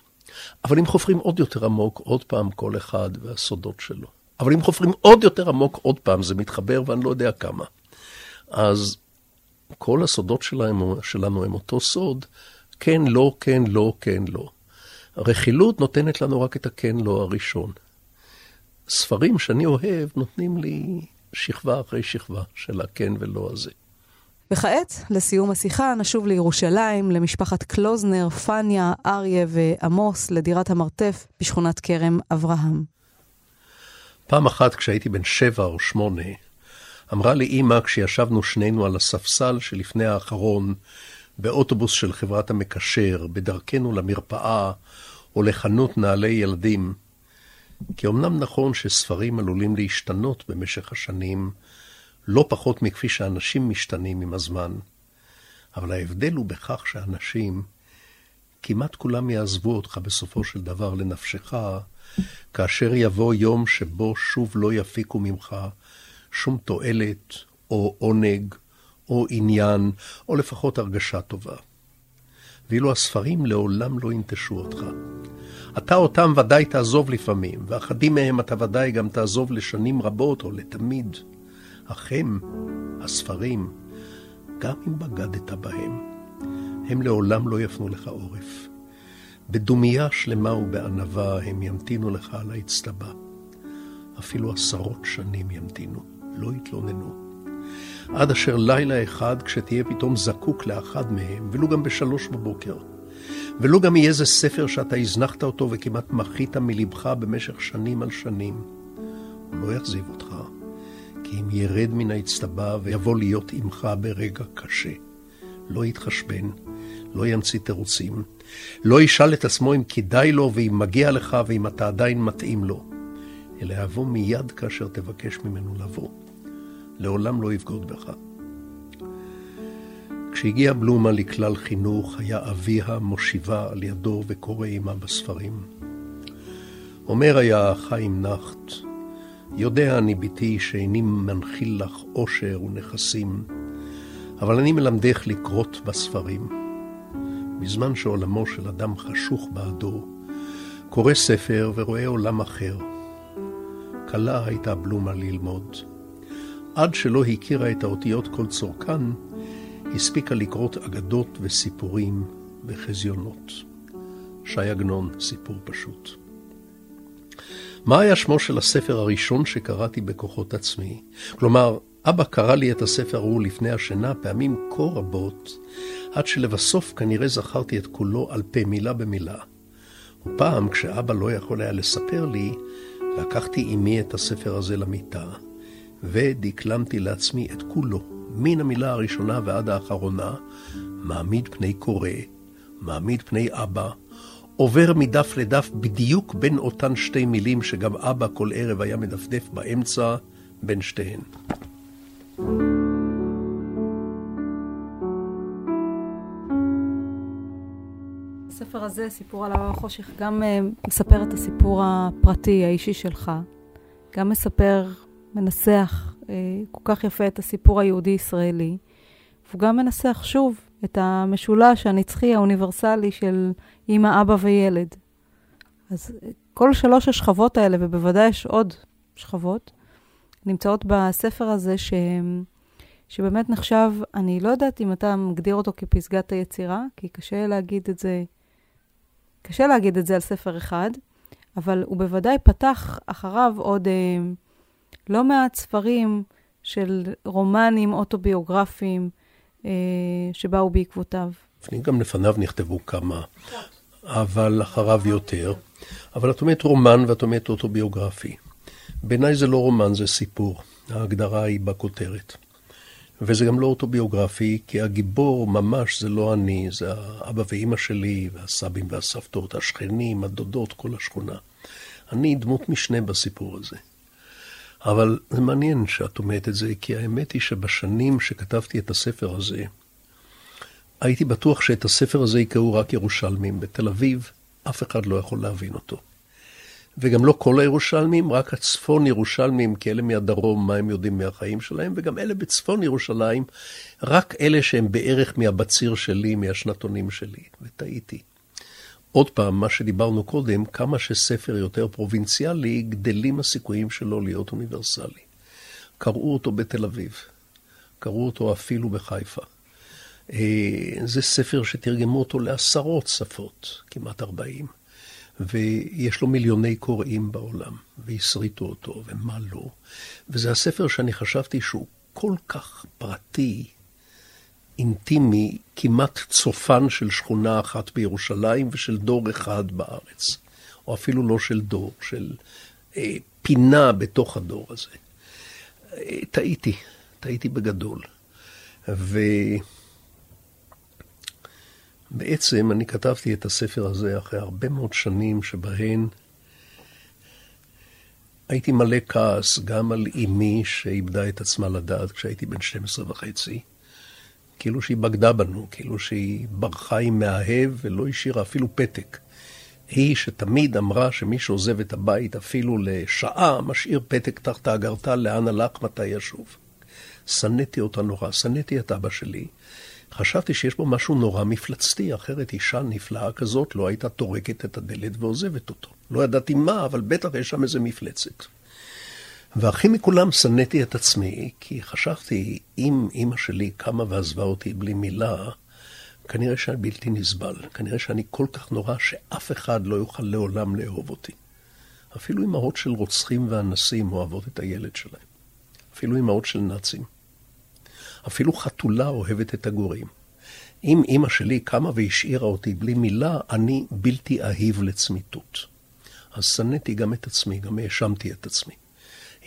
E: אבל אם חופרים עוד יותר עמוק, עוד פעם כל אחד והסודות שלו. אבל אם חופרים עוד יותר עמוק, עוד פעם, זה מתחבר ואני לא יודע כמה. אז כל הסודות שלנו, שלנו הם אותו סוד, כן, לא, כן, לא, כן, לא. הרכילות נותנת לנו רק את הכן, לא הראשון. ספרים שאני אוהב נותנים לי שכבה אחרי שכבה של הכן ולא הזה.
C: וכעת, לסיום השיחה, נשוב לירושלים, למשפחת קלוזנר, פניה, אריה ועמוס, לדירת המרתף בשכונת כרם אברהם.
E: פעם אחת כשהייתי בן שבע או שמונה, אמרה לי אימא כשישבנו שנינו על הספסל שלפני האחרון, באוטובוס של חברת המקשר, בדרכנו למרפאה או לחנות נעלי ילדים, כי אמנם נכון שספרים עלולים להשתנות במשך השנים, לא פחות מכפי שאנשים משתנים עם הזמן, אבל ההבדל הוא בכך שאנשים, כמעט כולם יעזבו אותך בסופו של דבר לנפשך, כאשר יבוא יום שבו שוב לא יפיקו ממך שום תועלת, או עונג, או עניין, או לפחות הרגשה טובה. ואילו הספרים לעולם לא ינטשו אותך. אתה אותם ודאי תעזוב לפעמים, ואחדים מהם אתה ודאי גם תעזוב לשנים רבות או לתמיד. אך הם, הספרים, גם אם בגדת בהם, הם לעולם לא יפנו לך עורף. בדומייה שלמה ובענווה הם ימתינו לך על האצטבה. אפילו עשרות שנים ימתינו, לא יתלוננו. עד אשר לילה אחד, כשתהיה פתאום זקוק לאחד מהם, ולו גם בשלוש בבוקר, ולו גם יהיה זה ספר שאתה הזנחת אותו וכמעט מחית מלבך במשך שנים על שנים, הוא לא יחזיב אותך, כי אם ירד מן האצטבה ויבוא להיות עמך ברגע קשה, לא יתחשבן, לא ימציא תירוצים, לא ישאל את עצמו אם כדאי לו ואם מגיע לך ואם אתה עדיין מתאים לו, אלא יבוא מיד כאשר תבקש ממנו לבוא. לעולם לא יבגוד בך. כשהגיע בלומה לכלל חינוך, היה אביה מושיבה על ידו וקורא עמה בספרים. אומר היה חיים נחט, יודע אני, בתי, שאיני מנחיל לך עושר ונכסים, אבל אני מלמדך לקרות בספרים. בזמן שעולמו של אדם חשוך בעדו, קורא ספר ורואה עולם אחר. קלה הייתה בלומה ללמוד. עד שלא הכירה את האותיות כל צורכן, הספיקה לקרות אגדות וסיפורים וחזיונות. ש"י עגנון, סיפור פשוט. מה היה שמו של הספר הראשון שקראתי בכוחות עצמי? כלומר, אבא קרא לי את הספר ההוא לפני השינה פעמים כה רבות, עד שלבסוף כנראה זכרתי את כולו על פה מילה במילה. ופעם, כשאבא לא יכול היה לספר לי, לקחתי עמי את הספר הזה למיטה, ודקלמתי לעצמי את כולו, מן המילה הראשונה ועד האחרונה, מעמיד פני קורא, מעמיד פני אבא, עובר מדף לדף בדיוק בין אותן שתי מילים שגם אבא כל ערב היה מדפדף באמצע בין שתיהן.
C: הספר הזה, סיפור על החושך, גם uh, מספר את הסיפור הפרטי, האישי שלך. גם מספר, מנסח uh, כל כך יפה את הסיפור היהודי-ישראלי. והוא גם מנסח שוב את המשולש הנצחי האוניברסלי של אימא, אבא וילד. אז כל שלוש השכבות האלה, ובוודאי יש עוד שכבות, נמצאות בספר הזה, ש... שבאמת נחשב, אני לא יודעת אם אתה מגדיר אותו כפסגת היצירה, כי קשה להגיד את זה, קשה להגיד את זה על ספר אחד, אבל הוא בוודאי פתח אחריו עוד אה, לא מעט ספרים של רומנים אוטוביוגרפיים אה, שבאו בעקבותיו.
E: גם לפניו נכתבו כמה, אבל אחריו יותר. אבל את אומרת רומן ואת אומרת אוטוביוגרפי. בעיניי זה לא רומן, זה סיפור. ההגדרה היא בכותרת. וזה גם לא אוטוביוגרפי, כי הגיבור ממש זה לא אני, זה האבא ואימא שלי, והסבים והסבתות, השכנים, הדודות, כל השכונה. אני דמות משנה בסיפור הזה. אבל זה מעניין שאת אומרת את זה, כי האמת היא שבשנים שכתבתי את הספר הזה, הייתי בטוח שאת הספר הזה יקראו רק ירושלמים. בתל אביב אף אחד לא יכול להבין אותו. וגם לא כל הירושלמים, רק הצפון ירושלמים, כי אלה מהדרום, מה הם יודעים מהחיים שלהם, וגם אלה בצפון ירושלים, רק אלה שהם בערך מהבציר שלי, מהשנתונים שלי, וטעיתי. עוד פעם, מה שדיברנו קודם, כמה שספר יותר פרובינציאלי, גדלים הסיכויים שלו להיות אוניברסלי. קראו אותו בתל אביב, קראו אותו אפילו בחיפה. אה, זה ספר שתרגמו אותו לעשרות שפות, כמעט ארבעים. ויש לו מיליוני קוראים בעולם, והסריטו אותו, ומה לא. וזה הספר שאני חשבתי שהוא כל כך פרטי, אינטימי, כמעט צופן של שכונה אחת בירושלים ושל דור אחד בארץ. או אפילו לא של דור, של אה, פינה בתוך הדור הזה. אה, טעיתי, טעיתי בגדול. ו... בעצם אני כתבתי את הספר הזה אחרי הרבה מאוד שנים שבהן הייתי מלא כעס גם על אמי שאיבדה את עצמה לדעת כשהייתי בן 12 וחצי. כאילו שהיא בגדה בנו, כאילו שהיא ברחה עם מאהב ולא השאירה אפילו פתק. היא שתמיד אמרה שמי שעוזב את הבית אפילו לשעה, משאיר פתק תחת האגרטל לאן הלך, מתי ישוב. שנאתי אותה נורא, שנאתי את אבא שלי, חשבתי שיש בו משהו נורא מפלצתי, אחרת אישה נפלאה כזאת לא הייתה טורקת את הדלת ועוזבת אותו. לא ידעתי מה, אבל בטח יש שם איזה מפלצת. והכי מכולם שנאתי את עצמי, כי חשבתי, אם אימא שלי קמה ועזבה אותי בלי מילה, כנראה שאני בלתי נסבל. כנראה שאני כל כך נורא שאף אחד לא יוכל לעולם לאהוב אותי. אפילו אמהות של רוצחים ואנסים אוהבות את הילד שלהם. אפילו אמהות של נאצים. אפילו חתולה אוהבת את הגורים. אם אימא שלי קמה והשאירה אותי בלי מילה, אני בלתי אהיב לצמיתות. אז שנאתי גם את עצמי, גם האשמתי את עצמי.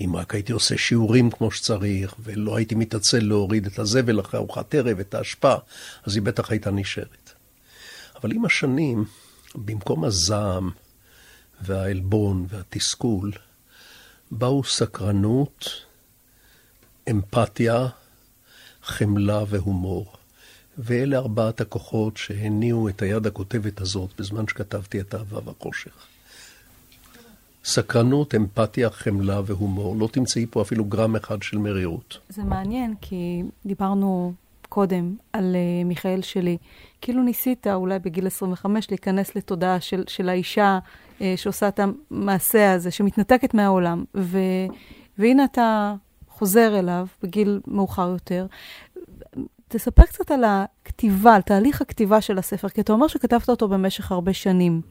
E: אם רק הייתי עושה שיעורים כמו שצריך, ולא הייתי מתעצל להוריד את הזבל אחרי ארוחת ערב, את האשפה, אז היא בטח הייתה נשארת. אבל עם השנים, במקום הזעם והעלבון והתסכול, באו סקרנות, אמפתיה, חמלה והומור. ואלה ארבעת הכוחות שהניעו את היד הכותבת הזאת בזמן שכתבתי את אהבה והחושך. סקרנות, אמפתיה, חמלה והומור. לא תמצאי פה אפילו גרם אחד של מרירות.
C: זה מעניין, כי דיברנו קודם על uh, מיכאל שלי. כאילו ניסית אולי בגיל 25 להיכנס לתודעה של, של האישה uh, שעושה את המעשה הזה, שמתנתקת מהעולם. ו, והנה אתה חוזר אליו בגיל מאוחר יותר. תספר קצת על הכתיבה, על תהליך הכתיבה של הספר, כי אתה אומר שכתבת אותו במשך הרבה שנים.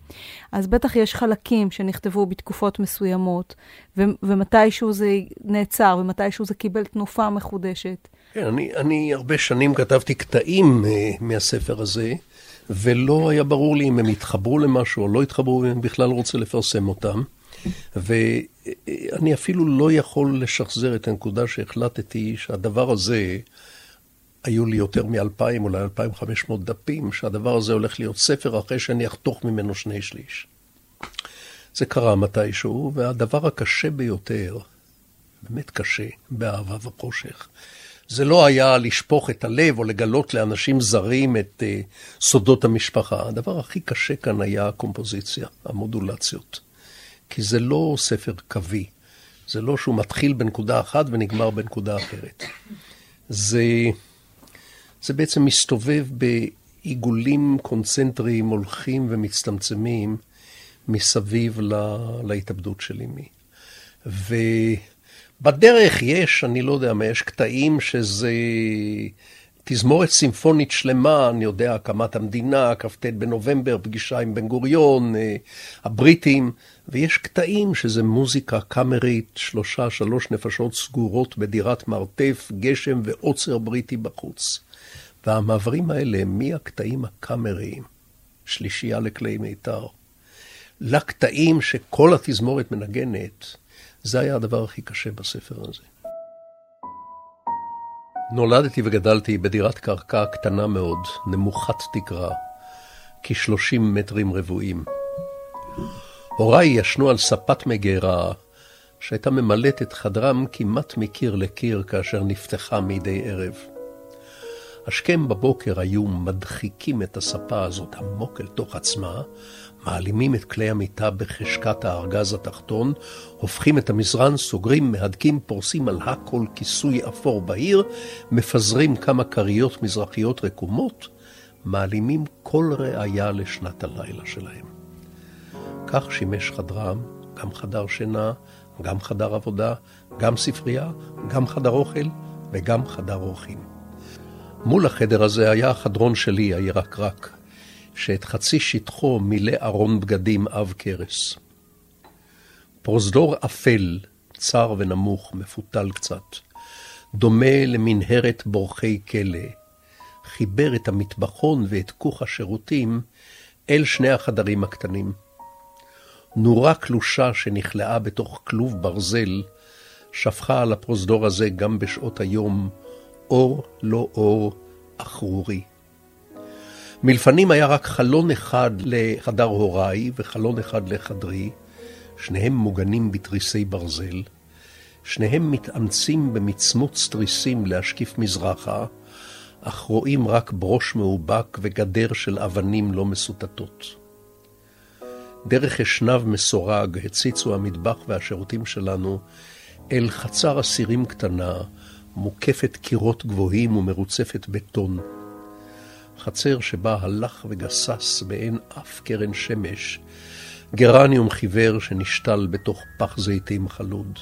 C: אז בטח יש חלקים שנכתבו בתקופות מסוימות, ו- ומתישהו זה נעצר, ומתישהו זה קיבל תנופה מחודשת.
E: כן, אני, אני הרבה שנים כתבתי קטעים uh, מהספר הזה, ולא היה ברור לי אם הם התחברו למשהו או לא התחברו, אם אני בכלל רוצה לפרסם אותם. ואני אפילו לא יכול לשחזר את הנקודה שהחלטתי שהדבר הזה, היו לי יותר מ-2,000, אולי 2,500 דפים, שהדבר הזה הולך להיות ספר אחרי שאני אחתוך ממנו שני שליש. זה קרה מתישהו, והדבר הקשה ביותר, באמת קשה, באהבה וחושך, זה לא היה לשפוך את הלב או לגלות לאנשים זרים את uh, סודות המשפחה. הדבר הכי קשה כאן היה הקומפוזיציה, המודולציות. כי זה לא ספר קווי. זה לא שהוא מתחיל בנקודה אחת ונגמר בנקודה אחרת. זה, זה בעצם מסתובב בעיגולים קונצנטריים הולכים ומצטמצמים מסביב לה, להתאבדות של אמי. ובדרך יש, אני לא יודע מה, יש קטעים שזה תזמורת סימפונית שלמה, אני יודע, הקמת המדינה, כ"ט בנובמבר, פגישה עם בן גוריון, אה, הבריטים, ויש קטעים שזה מוזיקה קאמרית, שלושה, שלוש נפשות סגורות בדירת מרתף, גשם ועוצר בריטי בחוץ. והמעברים האלה מהקטעים הקאמריים, שלישייה לכלי מיתר, לקטעים שכל התזמורת מנגנת, זה היה הדבר הכי קשה בספר הזה. נולדתי וגדלתי בדירת קרקע קטנה מאוד, נמוכת תקרה, כ-30 מטרים רבועים. הוריי ישנו על ספת מגירה, שהייתה ממלאת את חדרם כמעט מקיר לקיר כאשר נפתחה מדי ערב. השכם בבוקר היו מדחיקים את הספה הזאת עמוק אל תוך עצמה, מעלימים את כלי המיטה בחשקת הארגז התחתון, הופכים את המזרן, סוגרים, מהדקים, פורסים על הכל כיסוי אפור בהיר, מפזרים כמה כריות מזרחיות רקומות, מעלימים כל ראיה לשנת הלילה שלהם. כך שימש חדרם, גם חדר שינה, גם חדר עבודה, גם ספרייה, גם חדר אוכל וגם חדר אורחים. מול החדר הזה היה החדרון שלי, הירקרק, שאת חצי שטחו מילא ארון בגדים עב כרס. פרוזדור אפל, צר ונמוך, מפותל קצת, דומה למנהרת בורחי כלא, חיבר את המטבחון ואת כוך השירותים אל שני החדרים הקטנים. נורה קלושה שנכלאה בתוך כלוב ברזל, שפכה על הפרוזדור הזה גם בשעות היום אור לא אור אחרורי. מלפנים היה רק חלון אחד לחדר הוריי וחלון אחד לחדרי, שניהם מוגנים בתריסי ברזל, שניהם מתאמצים במצמוץ תריסים להשקיף מזרחה, אך רואים רק ברוש מאובק וגדר של אבנים לא מסוטטות. דרך אשנב מסורג הציצו המטבח והשירותים שלנו אל חצר אסירים קטנה, מוקפת קירות גבוהים ומרוצפת בטון. חצר שבה הלך וגסס באין אף קרן שמש, גרניום חיוור שנשתל בתוך פח זיתים חלוד.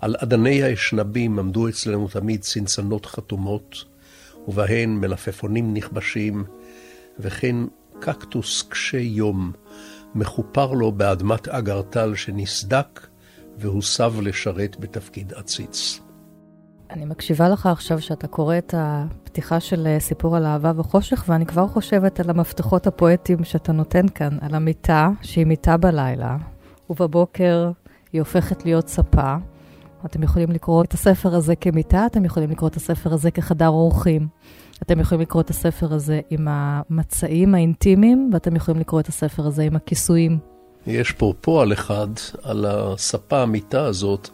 E: על אדני האשנבים עמדו אצלנו תמיד צנצנות חתומות, ובהן מלפפונים נכבשים, וכן קקטוס קשה יום, מכופר לו באדמת אגרטל שנסדק והוסב לשרת בתפקיד עציץ.
D: אני מקשיבה לך עכשיו שאתה קורא את הפתיחה של אה, סיפור על אהבה וחושך, ואני כבר חושבת על המפתחות הפואטיים שאתה נותן כאן, על המיטה, שהיא מיטה בלילה, ובבוקר היא הופכת להיות ספה. אתם יכולים לקרוא את הספר הזה כמיטה, אתם יכולים לקרוא את הספר הזה כחדר אורחים. אתם יכולים לקרוא את הספר הזה עם המצעים האינטימיים, ואתם יכולים לקרוא את הספר הזה עם הכיסויים.
E: יש פה פועל אחד על הספה המיטה הזאת,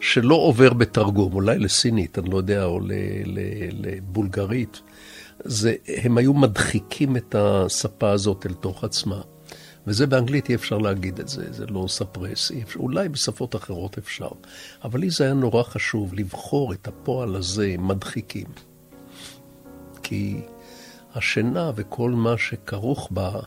E: שלא עובר בתרגום, אולי לסינית, אני לא יודע, או לבולגרית. זה, הם היו מדחיקים את הספה הזאת אל תוך עצמה. וזה באנגלית אי אפשר להגיד את זה, זה לא ספרס, אפשר, אולי בשפות אחרות אפשר. אבל לי זה היה נורא חשוב לבחור את הפועל הזה, מדחיקים. כי השינה וכל מה שכרוך בה,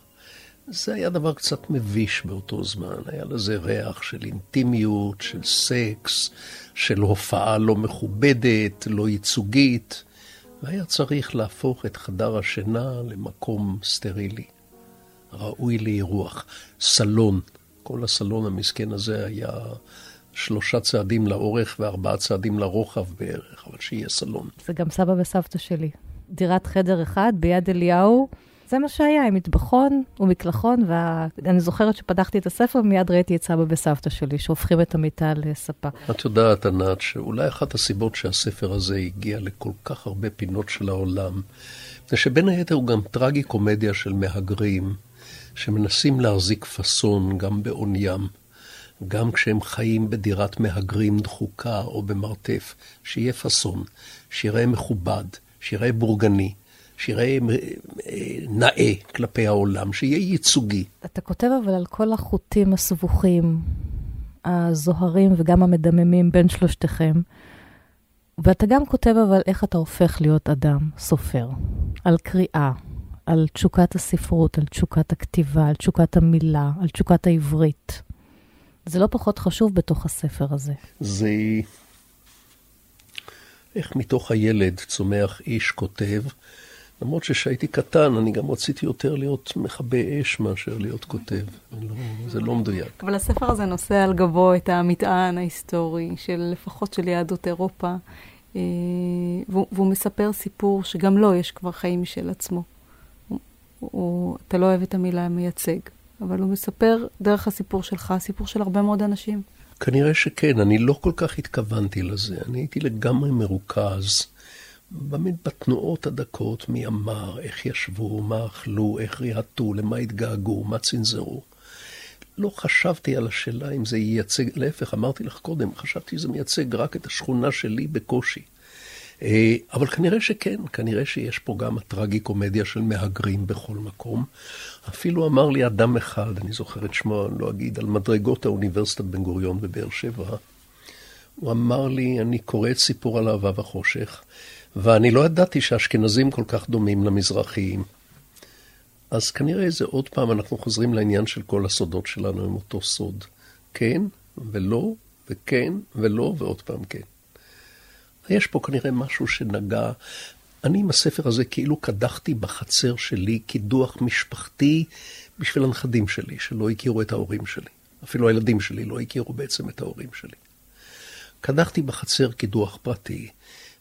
E: זה היה דבר קצת מביש באותו זמן. היה לזה ריח של אינטימיות, של סקס, של הופעה לא מכובדת, לא ייצוגית, והיה צריך להפוך את חדר השינה למקום סטרילי, ראוי לאירוח. סלון, כל הסלון המסכן הזה היה שלושה צעדים לאורך וארבעה צעדים לרוחב בערך, אבל שיהיה סלון.
D: זה גם סבא וסבתא שלי. דירת חדר אחד ביד אליהו. זה מה שהיה, עם מטבחון ומקלחון, ואני זוכרת שפתחתי את הספר, ומיד ראיתי את סבא וסבתא שלי, שהופכים את המיטה לספה.
E: את יודעת, ענת, שאולי אחת הסיבות שהספר הזה הגיע לכל כך הרבה פינות של העולם, זה שבין היתר הוא גם טרגי קומדיה של מהגרים, שמנסים להחזיק פאסון גם בעון ים. גם כשהם חיים בדירת מהגרים דחוקה או במרתף, שיהיה פאסון, שיראה מכובד, שיראה בורגני, שיראה אה, נאה כלפי העולם, שיהיה ייצוגי.
D: אתה כותב אבל על כל החוטים הסבוכים, הזוהרים וגם המדממים בין שלושתכם, ואתה גם כותב אבל איך אתה הופך להיות אדם, סופר, על קריאה, על תשוקת הספרות, על תשוקת הכתיבה, על תשוקת המילה, על תשוקת העברית. זה לא פחות חשוב בתוך הספר הזה.
E: זה... איך מתוך הילד צומח איש כותב, למרות שכשהייתי קטן, אני גם רציתי יותר להיות מכבה אש מאשר להיות כותב. לא, זה לא מדויק.
C: אבל הספר הזה נושא על גבו את המטען ההיסטורי, של לפחות של יהדות אירופה, אה, והוא, והוא מספר סיפור שגם לו יש כבר חיים משל עצמו. הוא, הוא, אתה לא אוהב את המילה מייצג, אבל הוא מספר דרך הסיפור שלך, סיפור של הרבה מאוד אנשים.
E: כנראה שכן, אני לא כל כך התכוונתי לזה. אני הייתי לגמרי מרוכז. באמת בתנועות הדקות, מי אמר, איך ישבו, מה אכלו, איך ריהטו, למה התגעגעו, מה צנזרו. לא חשבתי על השאלה אם זה ייצג, להפך, אמרתי לך קודם, חשבתי שזה מייצג רק את השכונה שלי בקושי. אה, אבל כנראה שכן, כנראה שיש פה גם הטרגי-קומדיה של מהגרים בכל מקום. אפילו אמר לי אדם אחד, אני זוכר את שמו, אני לא אגיד, על מדרגות האוניברסיטת בן גוריון בבאר שבע. הוא אמר לי, אני קורא את סיפור על אהבה וחושך, ואני לא ידעתי שאשכנזים כל כך דומים למזרחיים. אז כנראה זה עוד פעם, אנחנו חוזרים לעניין של כל הסודות שלנו עם אותו סוד. כן ולא, וכן ולא, ועוד פעם כן. יש פה כנראה משהו שנגע. אני עם הספר הזה כאילו קדחתי בחצר שלי קידוח משפחתי בשביל הנכדים שלי, שלא הכירו את ההורים שלי. אפילו הילדים שלי לא הכירו בעצם את ההורים שלי. קדחתי בחצר קידוח פרטי,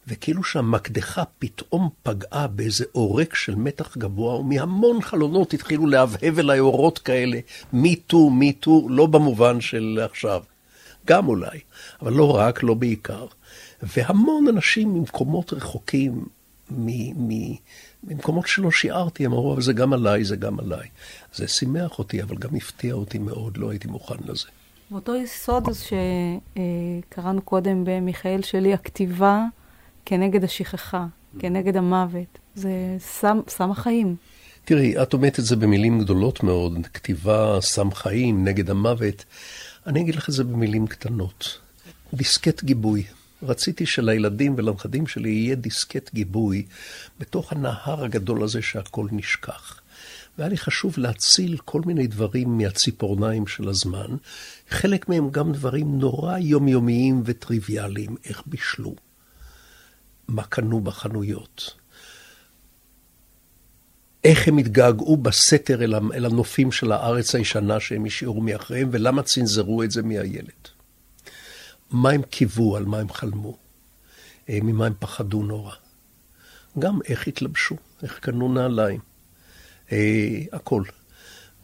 E: וכאילו שהמקדחה פתאום פגעה באיזה עורק של מתח גבוה, ומהמון חלונות התחילו להבהב אליי אורות כאלה, מי טו, מי טו, לא במובן של עכשיו. גם אולי, אבל לא רק, לא בעיקר. והמון אנשים ממקומות רחוקים, ממקומות שלא שיערתי, הם אמרו, אבל זה גם עליי, זה גם עליי. זה שימח אותי, אבל גם הפתיע אותי מאוד, לא הייתי מוכן לזה.
C: באותו יסוד שקראנו קודם במיכאל שלי, הכתיבה כנגד השכחה, כנגד המוות, זה סם, סם החיים.
E: תראי, את אומרת את זה במילים גדולות מאוד, כתיבה סם חיים נגד המוות. אני אגיד לך את זה במילים קטנות. דיסקט גיבוי. רציתי שלילדים ולנכדים שלי יהיה דיסקט גיבוי בתוך הנהר הגדול הזה שהכל נשכח. והיה לי חשוב להציל כל מיני דברים מהציפורניים של הזמן, חלק מהם גם דברים נורא יומיומיים וטריוויאליים, איך בישלו, מה קנו בחנויות, איך הם התגעגעו בסתר אל הנופים של הארץ הישנה שהם השאירו מאחריהם, ולמה צנזרו את זה מהילד. מה הם קיוו, על מה הם חלמו, אה, ממה הם פחדו נורא. גם איך התלבשו, איך קנו נעליים. אה, הכל.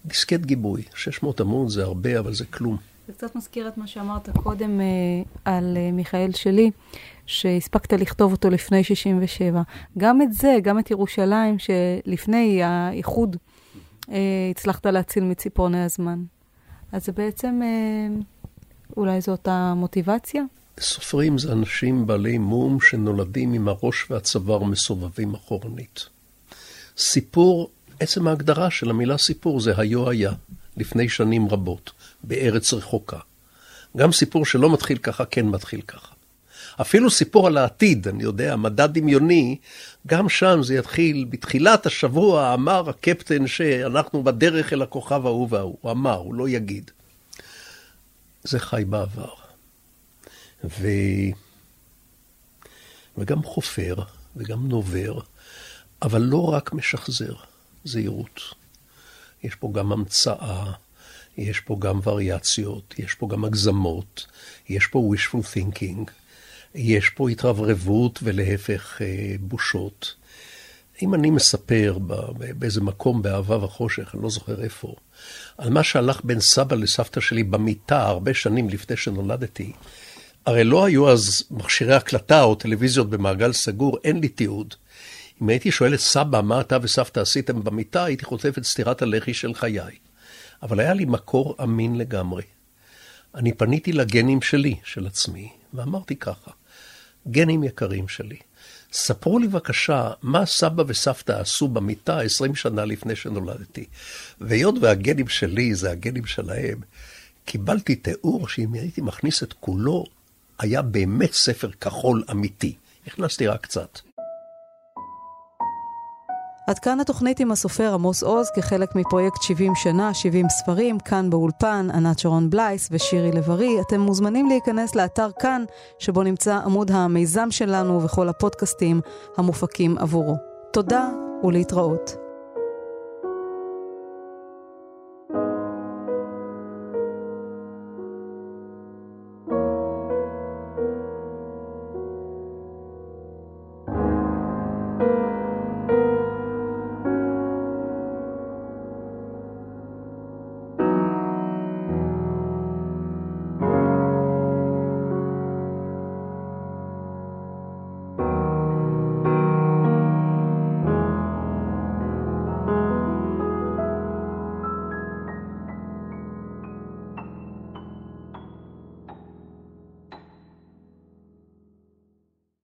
E: דיסקט גיבוי, 600 עמוד זה הרבה, אבל זה כלום.
C: זה קצת מזכיר את מה שאמרת קודם אה, על אה, מיכאל שלי, שהספקת לכתוב אותו לפני 67. גם את זה, גם את ירושלים, שלפני האיחוד אה, הצלחת להציל מציפורני הזמן. אז זה בעצם, אולי זאת המוטיבציה?
E: סופרים זה אנשים בעלי מום שנולדים עם הראש והצוואר מסובבים אחורנית. סיפור עצם ההגדרה של המילה סיפור זה היו היה, לפני שנים רבות, בארץ רחוקה. גם סיפור שלא מתחיל ככה, כן מתחיל ככה. אפילו סיפור על העתיד, אני יודע, מדע דמיוני, גם שם זה יתחיל, בתחילת השבוע אמר הקפטן שאנחנו בדרך אל הכוכב ההוא וההוא. הוא אמר, הוא לא יגיד. זה חי בעבר. ו... וגם חופר, וגם נובר, אבל לא רק משחזר. זהירות. יש פה גם המצאה, יש פה גם וריאציות, יש פה גם הגזמות, יש פה wishful thinking, יש פה התרברבות ולהפך אה, בושות. אם אני מספר באיזה מקום באהבה וחושך, אני לא זוכר איפה, על מה שהלך בין סבא לסבתא שלי במיטה הרבה שנים לפני שנולדתי, הרי לא היו אז מכשירי הקלטה או טלוויזיות במעגל סגור, אין לי תיעוד. אם הייתי שואל את סבא, מה אתה וסבתא עשיתם במיטה, הייתי חוטף את סטירת הלחי של חיי. אבל היה לי מקור אמין לגמרי. אני פניתי לגנים שלי, של עצמי, ואמרתי ככה, גנים יקרים שלי, ספרו לי בבקשה מה סבא וסבתא עשו במיטה 20 שנה לפני שנולדתי. והיות והגנים שלי זה הגנים שלהם, קיבלתי תיאור שאם הייתי מכניס את כולו, היה באמת ספר כחול אמיתי. הכנסתי רק קצת.
C: עד כאן התוכנית עם הסופר עמוס עוז כחלק מפרויקט 70 שנה, 70 ספרים, כאן באולפן, ענת שרון בלייס ושירי לב-ארי. אתם מוזמנים להיכנס לאתר כאן, שבו נמצא עמוד המיזם שלנו וכל הפודקאסטים המופקים עבורו. תודה ולהתראות.